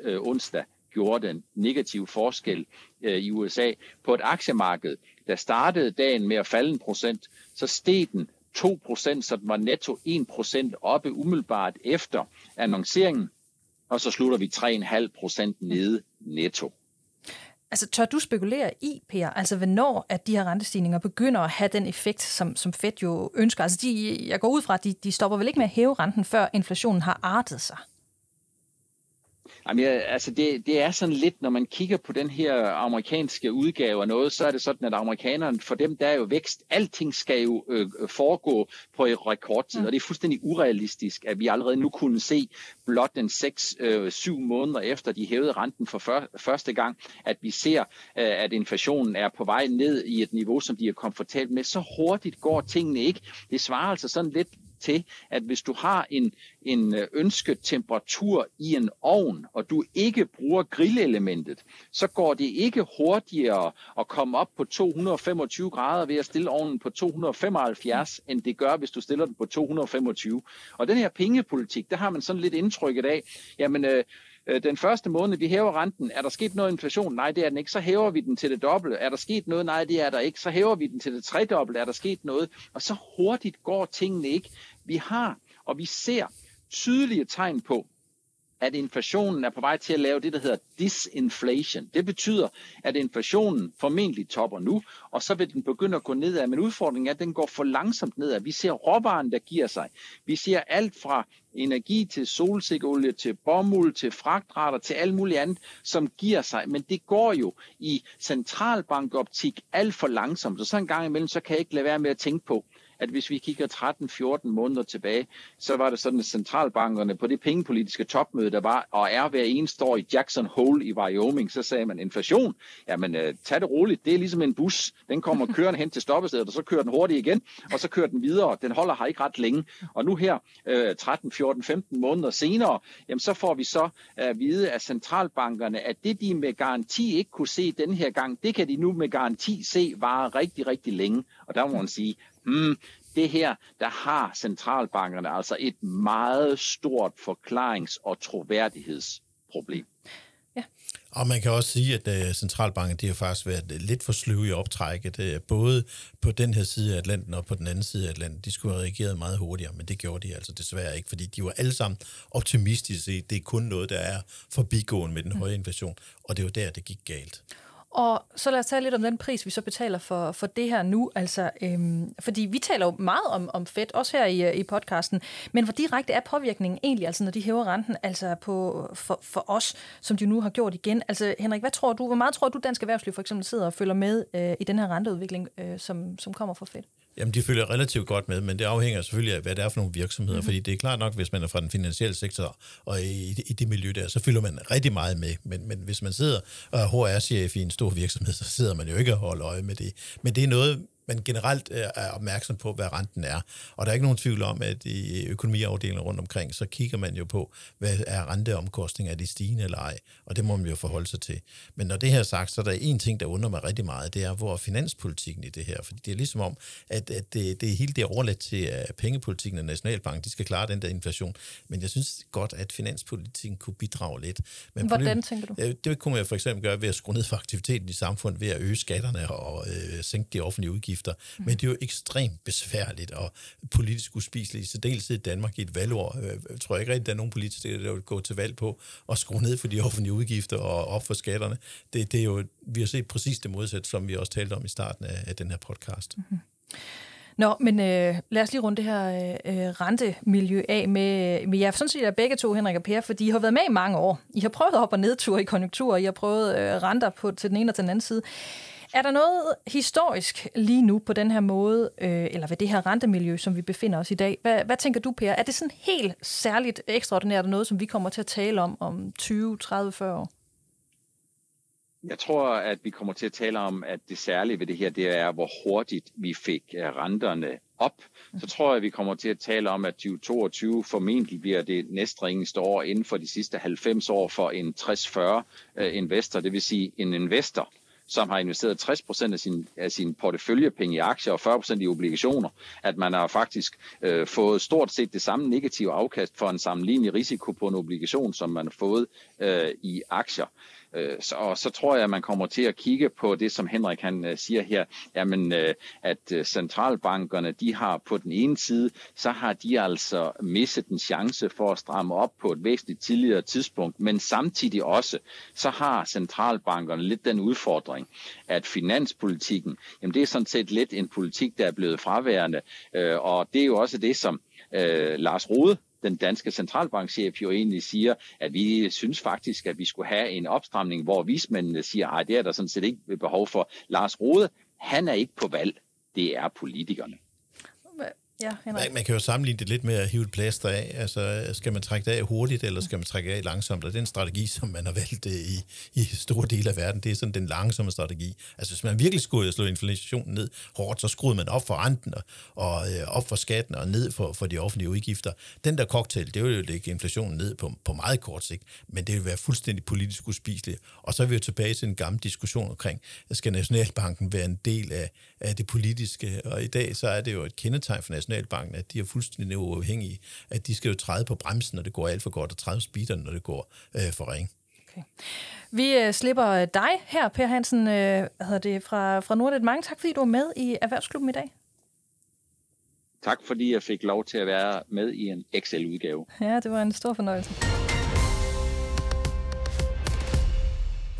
øh, onsdag gjorde den negative forskel øh, i USA. På et aktiemarked, der startede dagen med at falde en procent, så steg den 2 procent, så den var netto 1 procent oppe umiddelbart efter annonceringen, og så slutter vi 3,5 procent nede netto. Altså, tør du spekulere i, Per, altså hvornår at de her rentestigninger begynder at have den effekt, som, som Fed jo ønsker? Altså, de, jeg går ud fra, at de, de stopper vel ikke med at hæve renten, før inflationen har artet sig? Jamen, ja, altså det, det er sådan lidt, når man kigger på den her amerikanske udgave af noget, så er det sådan, at amerikanerne, for dem der er jo vækst, alting skal jo øh, foregå på et rekordtid, mm. og det er fuldstændig urealistisk, at vi allerede nu kunne se blot den 6-7 øh, måneder efter, de hævede renten for før, første gang, at vi ser, øh, at inflationen er på vej ned i et niveau, som de er komfortabelt med. Så hurtigt går tingene ikke. Det svarer altså sådan lidt til, at hvis du har en, en øh, ønsket temperatur i en ovn, og du ikke bruger grillelementet, så går det ikke hurtigere at komme op på 225 grader ved at stille ovnen på 275, end det gør, hvis du stiller den på 225. Og den her pengepolitik, der har man sådan lidt indtrykket af, jamen Øh, Øh, den første måned, vi hæver renten, er der sket noget inflation? Nej, det er den ikke. Så hæver vi den til det dobbelte. Er der sket noget? Nej, det er der ikke. Så hæver vi den til det tredobbelte. Er der sket noget? Og så hurtigt går tingene ikke. Vi har, og vi ser tydelige tegn på, at inflationen er på vej til at lave det, der hedder disinflation. Det betyder, at inflationen formentlig topper nu, og så vil den begynde at gå nedad. Men udfordringen er, at den går for langsomt nedad. Vi ser råvaren, der giver sig. Vi ser alt fra energi til solsikkeolie, til bomuld, til fragtrater, til alt muligt andet, som giver sig. Men det går jo i centralbankoptik alt for langsomt. Så så en gang imellem, så kan jeg ikke lade være med at tænke på, at hvis vi kigger 13-14 måneder tilbage, så var det sådan, at centralbankerne på det pengepolitiske topmøde, der var og er hver eneste år i Jackson Hole i Wyoming, så sagde man inflation. Jamen, uh, tag det roligt. Det er ligesom en bus. Den kommer kørende hen til stoppestedet, og så kører den hurtigt igen, og så kører den videre. Den holder her ikke ret længe. Og nu her, uh, 13, 14, 15 måneder senere, jamen så får vi så at vide af centralbankerne, at det de med garanti ikke kunne se den her gang, det kan de nu med garanti se vare rigtig, rigtig længe. Og der må man sige, hmm, det her, der har centralbankerne altså et meget stort forklarings- og troværdighedsproblem. Ja. Og man kan også sige, at uh, centralbanken de har faktisk været lidt for sløve i optrækket, uh, både på den her side af Atlanten og på den anden side af Atlanten. De skulle have reageret meget hurtigere, men det gjorde de altså desværre ikke, fordi de var alle sammen optimistiske. Det er kun noget, der er forbigående med den høje inflation, og det var der, det gik galt. Og så lad os tale lidt om den pris, vi så betaler for, for det her nu. Altså, øhm, fordi vi taler jo meget om, om Fed, også her i, øh, i podcasten, men hvor direkte er påvirkningen egentlig, altså når de hæver renten, altså på, for, for os, som de nu har gjort igen? Altså Henrik, hvad tror du, hvor meget tror du, dansk erhvervsliv for eksempel sidder og følger med øh, i den her renteudvikling, øh, som, som kommer fra Fed? Jamen, de følger relativt godt med, men det afhænger selvfølgelig af, hvad det er for nogle virksomheder, mm-hmm. fordi det er klart nok, hvis man er fra den finansielle sektor og i, i det miljø der, så følger man rigtig meget med, men, men hvis man sidder og er HR-chef i en stor virksomhed, så sidder man jo ikke og holder øje med det. Men det er noget, man generelt er opmærksom på, hvad renten er. Og der er ikke nogen tvivl om, at i økonomiafdelingen rundt omkring, så kigger man jo på, hvad er renteomkostninger, er de stigende eller ej? Og det må man jo forholde sig til. Men når det her er sagt, så er der en ting, der undrer mig rigtig meget, det er, hvor er finanspolitikken i det her? Fordi det er ligesom om, at, at det, det er hele det overladt til at pengepolitikken og Nationalbanken, de skal klare den der inflation. Men jeg synes godt, at finanspolitikken kunne bidrage lidt. Men Hvordan problem, tænker du? Det kunne man jo for eksempel gøre ved at skrue ned for aktiviteten i samfundet, ved at øge skatterne og øh, sænke de offentlige udgifter udgifter. Mm. Men det er jo ekstremt besværligt og politisk uspiseligt, så dels i Danmark i et valgår. Øh, jeg tror ikke rigtig, der er nogen politikere, der vil gå til valg på at skrue ned for de offentlige udgifter og op for skatterne. Det, det er jo, vi har set præcis det modsatte, som vi også talte om i starten af, af den her podcast. Mm-hmm. Nå, men øh, lad os lige runde det her øh, øh rentemiljø af med, øh, med jer. Sådan set er begge to, Henrik og Per, for I har været med i mange år. I har prøvet op- og nedtur i konjunkturer. I har prøvet øh, renter på, til den ene og til den anden side. Er der noget historisk lige nu på den her måde, øh, eller ved det her rentemiljø, som vi befinder os i dag? Hvad, hvad tænker du, Per? Er det sådan helt særligt ekstraordinært noget, som vi kommer til at tale om om 20, 30, 40 år? Jeg tror, at vi kommer til at tale om, at det særlige ved det her, det er, hvor hurtigt vi fik øh, renterne op. Så tror jeg, at vi kommer til at tale om, at 2022 formentlig bliver det næstringeste år inden for de sidste 90 år for en 60-40 øh, investor. Det vil sige en investor, som har investeret 60% af sin, af sin porteføljepenge i aktier og 40% i obligationer, at man har faktisk øh, fået stort set det samme negative afkast for en sammenlignelig risiko på en obligation, som man har fået øh, i aktier. Øh, så, og så tror jeg, at man kommer til at kigge på det, som Henrik han øh, siger her, jamen, øh, at centralbankerne, de har på den ene side, så har de altså misset en chance for at stramme op på et væsentligt tidligere tidspunkt, men samtidig også, så har centralbankerne lidt den udfordring, at finanspolitikken, jamen det er sådan set lidt en politik, der er blevet fraværende, og det er jo også det, som Lars Rode, den danske centralbankchef jo egentlig siger, at vi synes faktisk, at vi skulle have en opstramning, hvor vismændene siger, at det er der sådan set ikke behov for. Lars Rode, han er ikke på valg. Det er politikerne. Ja, man, man kan jo sammenligne det lidt med at hive et plaster af. Altså, skal man trække det af hurtigt, eller skal man trække det af langsomt? Og det er en strategi, som man har valgt øh, i, i store dele af verden. Det er sådan den langsomme strategi. Altså, hvis man virkelig skulle slå inflationen ned hårdt, så skruede man op for renten og, og øh, op for skatten og ned for, for de offentlige udgifter. Den der cocktail, det vil jo lægge inflationen ned på, på meget kort sigt, men det vil være fuldstændig politisk uspiseligt. Og så er vi jo tilbage til en gammel diskussion omkring, skal Nationalbanken være en del af, af det politiske? Og i dag så er det jo et kendetegn for Nationalbanken, at de er fuldstændig uafhængige, at de skal jo træde på bremsen, når det går alt for godt, og træde på speederen, når det går øh, for ring. Okay. Vi øh, slipper dig her, Per Hansen, øh, hedder det, fra, fra Nordnet. Mange tak, fordi du er med i Erhvervsklubben i dag. Tak, fordi jeg fik lov til at være med i en Excel-udgave. Ja, det var en stor fornøjelse.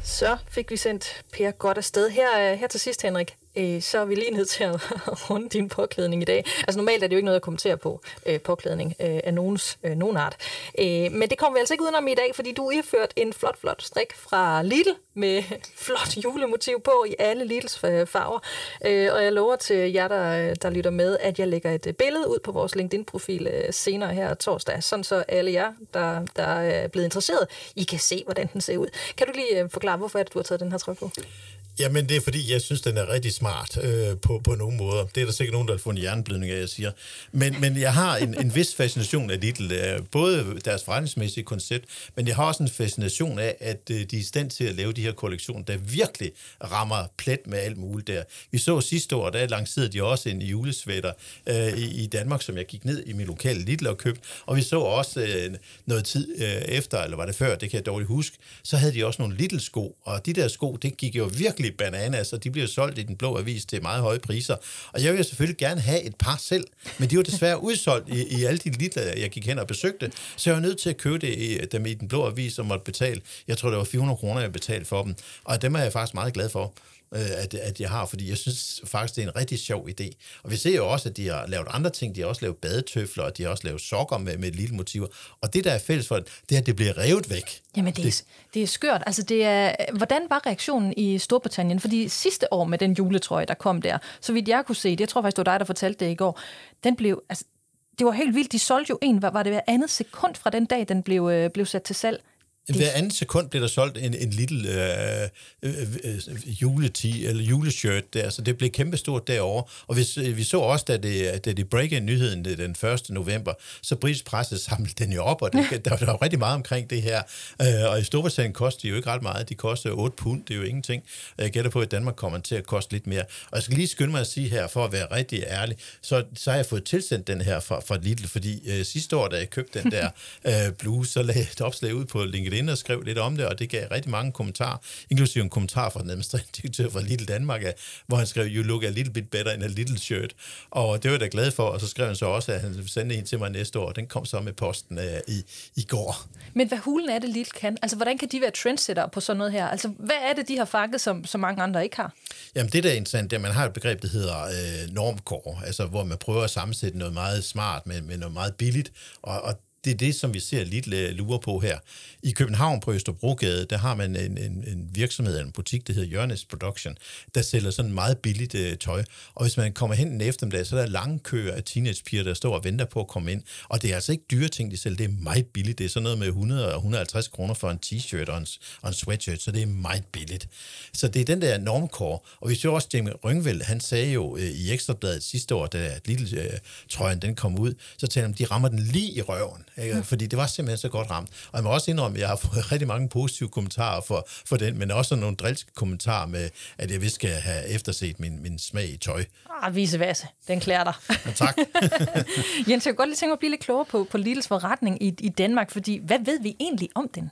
Så fik vi sendt Per godt afsted. Her, øh, her til sidst, Henrik øh, så er vi lige nødt til at runde din påklædning i dag. Altså normalt er det jo ikke noget at kommentere på, øh, påklædning øh, af nogens, øh, nogen art. Øh, men det kommer vi altså ikke udenom i dag, fordi du har ført en flot, flot strik fra Lidl med flot julemotiv på i alle Lidls øh, farver. Øh, og jeg lover til jer, der, der lytter med, at jeg lægger et øh, billede ud på vores LinkedIn-profil øh, senere her torsdag, sådan så alle jer, der, der er blevet interesseret, I kan se, hvordan den ser ud. Kan du lige øh, forklare, hvorfor er det, du har taget den her trøje på? Jamen, det er fordi, jeg synes, den er rigtig smart øh, på, på nogle måder. Det er der sikkert nogen, der har en hjerneblødning af, jeg siger. Men, men jeg har en, en vis fascination af Lidl. Øh, både deres forretningsmæssige koncept, men jeg har også en fascination af, at øh, de er i stand til at lave de her kollektioner, der virkelig rammer plet med alt muligt der. Vi så sidste år, der lancerede de også en julesvætter øh, i, i Danmark, som jeg gik ned i min lokale Lidl og købte. Og vi så også øh, noget tid øh, efter, eller var det før, det kan jeg dårligt huske, så havde de også nogle Lidl-sko. Og de der sko, det gik jo virkelig virkelig bananas, og de bliver solgt i den blå avis til meget høje priser. Og jeg vil selvfølgelig gerne have et par selv, men de var desværre udsolgt i, i alle de lille, jeg gik hen og besøgte, så jeg var nødt til at købe det i, dem i den blå avis som måtte betale. Jeg tror, det var 400 kroner, jeg betalte for dem, og dem er jeg faktisk meget glad for at, at jeg har, fordi jeg synes faktisk, det er en rigtig sjov idé. Og vi ser jo også, at de har lavet andre ting. De har også lavet badetøfler, og de har også lavet sokker med, med lille motiver. Og det, der er fælles for det, det er, at det bliver revet væk. Jamen, det er, det, det er skørt. Altså, det er, hvordan var reaktionen i Storbritannien? Fordi sidste år med den juletrøje, der kom der, så vidt jeg kunne se det, jeg tror faktisk, det var dig, der fortalte det i går, den blev, altså, det var helt vildt. De solgte jo en, var, var det hver andet sekund fra den dag, den blev, øh, blev sat til salg. Hver anden sekund bliver der solgt en, en lille øh, øh, øh, juleti eller juleshirt der, så det blev kæmpestort derovre. Og hvis, øh, vi så også, da det, da det breakede nyheden den 1. november, så britisk presse samlede den jo op, og det, der, der var rigtig meget omkring det her. Øh, og i Storbritannien koster de jo ikke ret meget. De koster 8 pund, det er jo ingenting. Jeg gætter på, at i Danmark kommer til at koste lidt mere. Og jeg skal lige skynde mig at sige her, for at være rigtig ærlig, så, så har jeg fået tilsendt den her fra, fra Lidl, fordi øh, sidste år, da jeg købte den der øh, bluse, så lagde jeg et opslag ud på LinkedIn, LinkedIn og skrev lidt om det, og det gav rigtig mange kommentarer, inklusive en kommentar fra den administrerende direktør fra Little Danmark, hvor han skrev, you look a little bit better in a little shirt. Og det var jeg da glad for, og så skrev han så også, at han sendte en til mig næste år, den kom så med posten uh, i, i går. Men hvad hulen er det, Little kan? Altså, hvordan kan de være trendsetter på sådan noget her? Altså, hvad er det, de har fanget, som, som mange andre ikke har? Jamen, det der er interessant, det er, at man har et begreb, der hedder øh, normcore, altså hvor man prøver at sammensætte noget meget smart med, med noget meget billigt, og, og det er det, som vi ser lidt lure på her. I København på Østerbrogade, der har man en, en, en virksomhed, en butik, der hedder Jørnes Production, der sælger sådan meget billigt øh, tøj. Og hvis man kommer hen en eftermiddag, så er der lange køer af teenagepiger, der står og venter på at komme ind. Og det er altså ikke dyre ting, de sælger. Det er meget billigt. Det er sådan noget med 100 og 150 kroner for en t-shirt og en, og en sweatshirt, så det er meget billigt. Så det er den der normkår. Og vi så også, Jamie Ryngveld, han sagde jo øh, i Ekstrabladet sidste år, da lille øh, trøjen den kom ud, så talte han, de rammer den lige i røven. Ikke? Mm. Fordi det var simpelthen så godt ramt. Og jeg må også indrømme, at jeg har fået rigtig mange positive kommentarer for, for den, men også nogle drilske kommentarer med, at jeg vist skal have efterset min, min smag i tøj. Ah, vise vasse. Den klæder dig. Ja, tak. Jens, jeg kunne godt lige tænke mig at blive lidt klogere på, på Lidls forretning i, i Danmark, fordi hvad ved vi egentlig om den?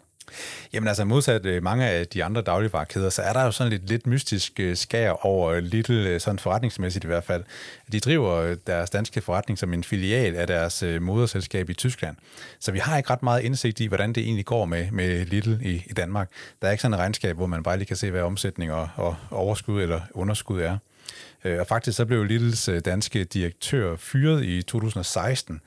Jamen altså modsat øh, mange af de andre dagligvarekæder, så er der jo sådan lidt, lidt mystisk øh, skær over øh, Little, sådan forretningsmæssigt i hvert fald. De driver deres danske forretning som en filial af deres moderselskab i Tyskland. Så vi har ikke ret meget indsigt i, hvordan det egentlig går med, med Little i, i Danmark. Der er ikke sådan et regnskab, hvor man bare lige kan se, hvad omsætning og, og overskud eller underskud er. Øh, og faktisk så blev Littles øh, danske direktør fyret i 2016,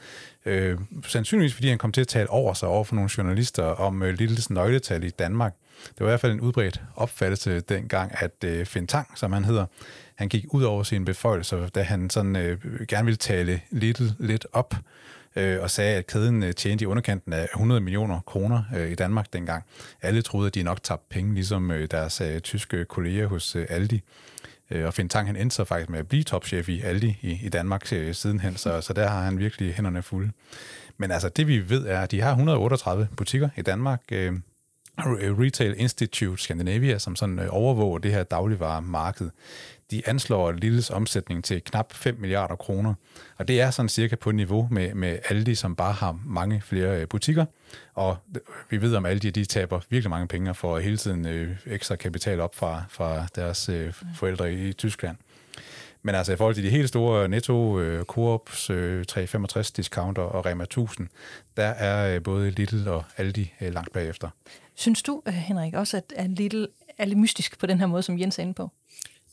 Øh, sandsynligvis fordi han kom til at tale over sig over for nogle journalister om øh, Littles nøgletal i Danmark. Det var i hvert fald en udbredt opfattelse dengang, at øh, Fintang, som han hedder, han gik ud over sine beføjelser, da han sådan øh, gerne ville tale Little lidt op øh, og sagde, at kæden øh, tjente i underkanten af 100 millioner kroner øh, i Danmark dengang. Alle troede, at de nok tabte penge, ligesom øh, deres øh, tyske kolleger hos øh, Aldi. Øh, Øh, og Finn Tang, han endte så faktisk med at blive topchef i Aldi i, i Danmark øh, sidenhen, så, så der har han virkelig hænderne fulde. Men altså, det vi ved er, at de har 138 butikker i Danmark. Øh, Retail Institute Scandinavia, som sådan øh, overvåger det her dagligvaremarked de anslår Lilles omsætning til knap 5 milliarder kroner. Og det er sådan cirka på niveau med, med Aldi, som bare har mange flere øh, butikker. Og vi ved om Aldi, de taber virkelig mange penge for hele tiden øh, ekstra kapital op fra, fra deres øh, forældre i, i Tyskland. Men altså i forhold til de helt store øh, Netto, øh, Coops, øh, 365 discounter og Rema 1000, der er øh, både Lidl og Aldi øh, langt bagefter. Synes du, øh, Henrik, også at, at lidt, er lidt mystisk på den her måde, som Jens er inde på?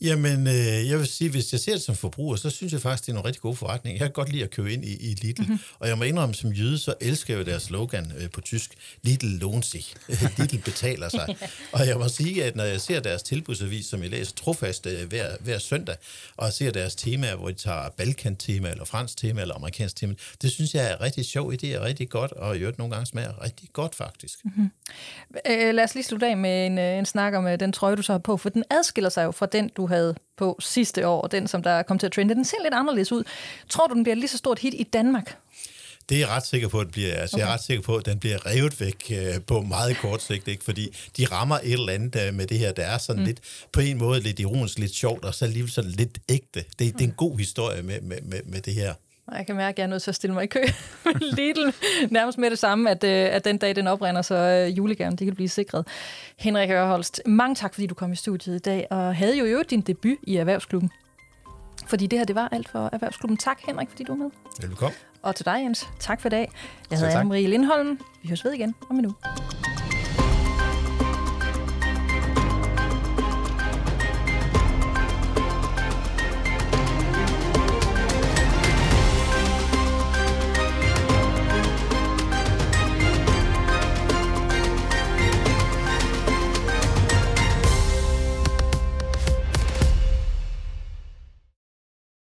Jamen, øh, jeg vil sige, hvis jeg ser det som forbruger, så synes jeg faktisk, det er en rigtig god forretning. Jeg kan godt lide at købe ind i, i Lidl. Mm-hmm. Og jeg må indrømme, som jøde, så elsker jeg jo deres slogan øh, på tysk. Lidl lohnt sig. Lidl betaler sig. og jeg må sige, at når jeg ser deres tilbudsavis, som jeg læser trofast øh, hver, hver søndag, og ser deres temaer, hvor de tager Balkan-tema, eller fransk tema, eller amerikansk tema, det synes jeg er rigtig sjov idé, og rigtig godt, og i øvrigt nogle gange smager rigtig godt, faktisk. Mm-hmm. Øh, lad os lige slutte af med en, øh, en snak om øh, den trøje, du så har på, for den adskiller sig jo fra den, du havde på sidste år, den som der kom til at trende, den ser lidt anderledes ud. Tror du, den bliver lige så stort hit i Danmark? Det er jeg ret sikker på, at det bliver. Altså, okay. Jeg er ret sikker på, at den bliver revet væk øh, på meget kort sigt, ikke? fordi de rammer et eller andet øh, med det her, der er sådan mm. lidt, på en måde lidt ironisk, lidt sjovt, og så alligevel sådan lidt ægte. Det, det er en god historie med, med, med, med det her. Jeg kan mærke, at jeg er nødt til at stille mig i kø. Lidl nærmest med det samme, at, øh, at den dag, den oprinder, så øh, julegaven, det kan blive sikret. Henrik Ørholst, mange tak, fordi du kom i studiet i dag, og havde jo jo din debut i Erhvervsklubben. Fordi det her, det var alt for Erhvervsklubben. Tak, Henrik, fordi du var med. Velkommen. Og til dig, Jens. Tak for i dag. Jeg hedder Anne-Marie Lindholm. Vi høres ved igen om en uge.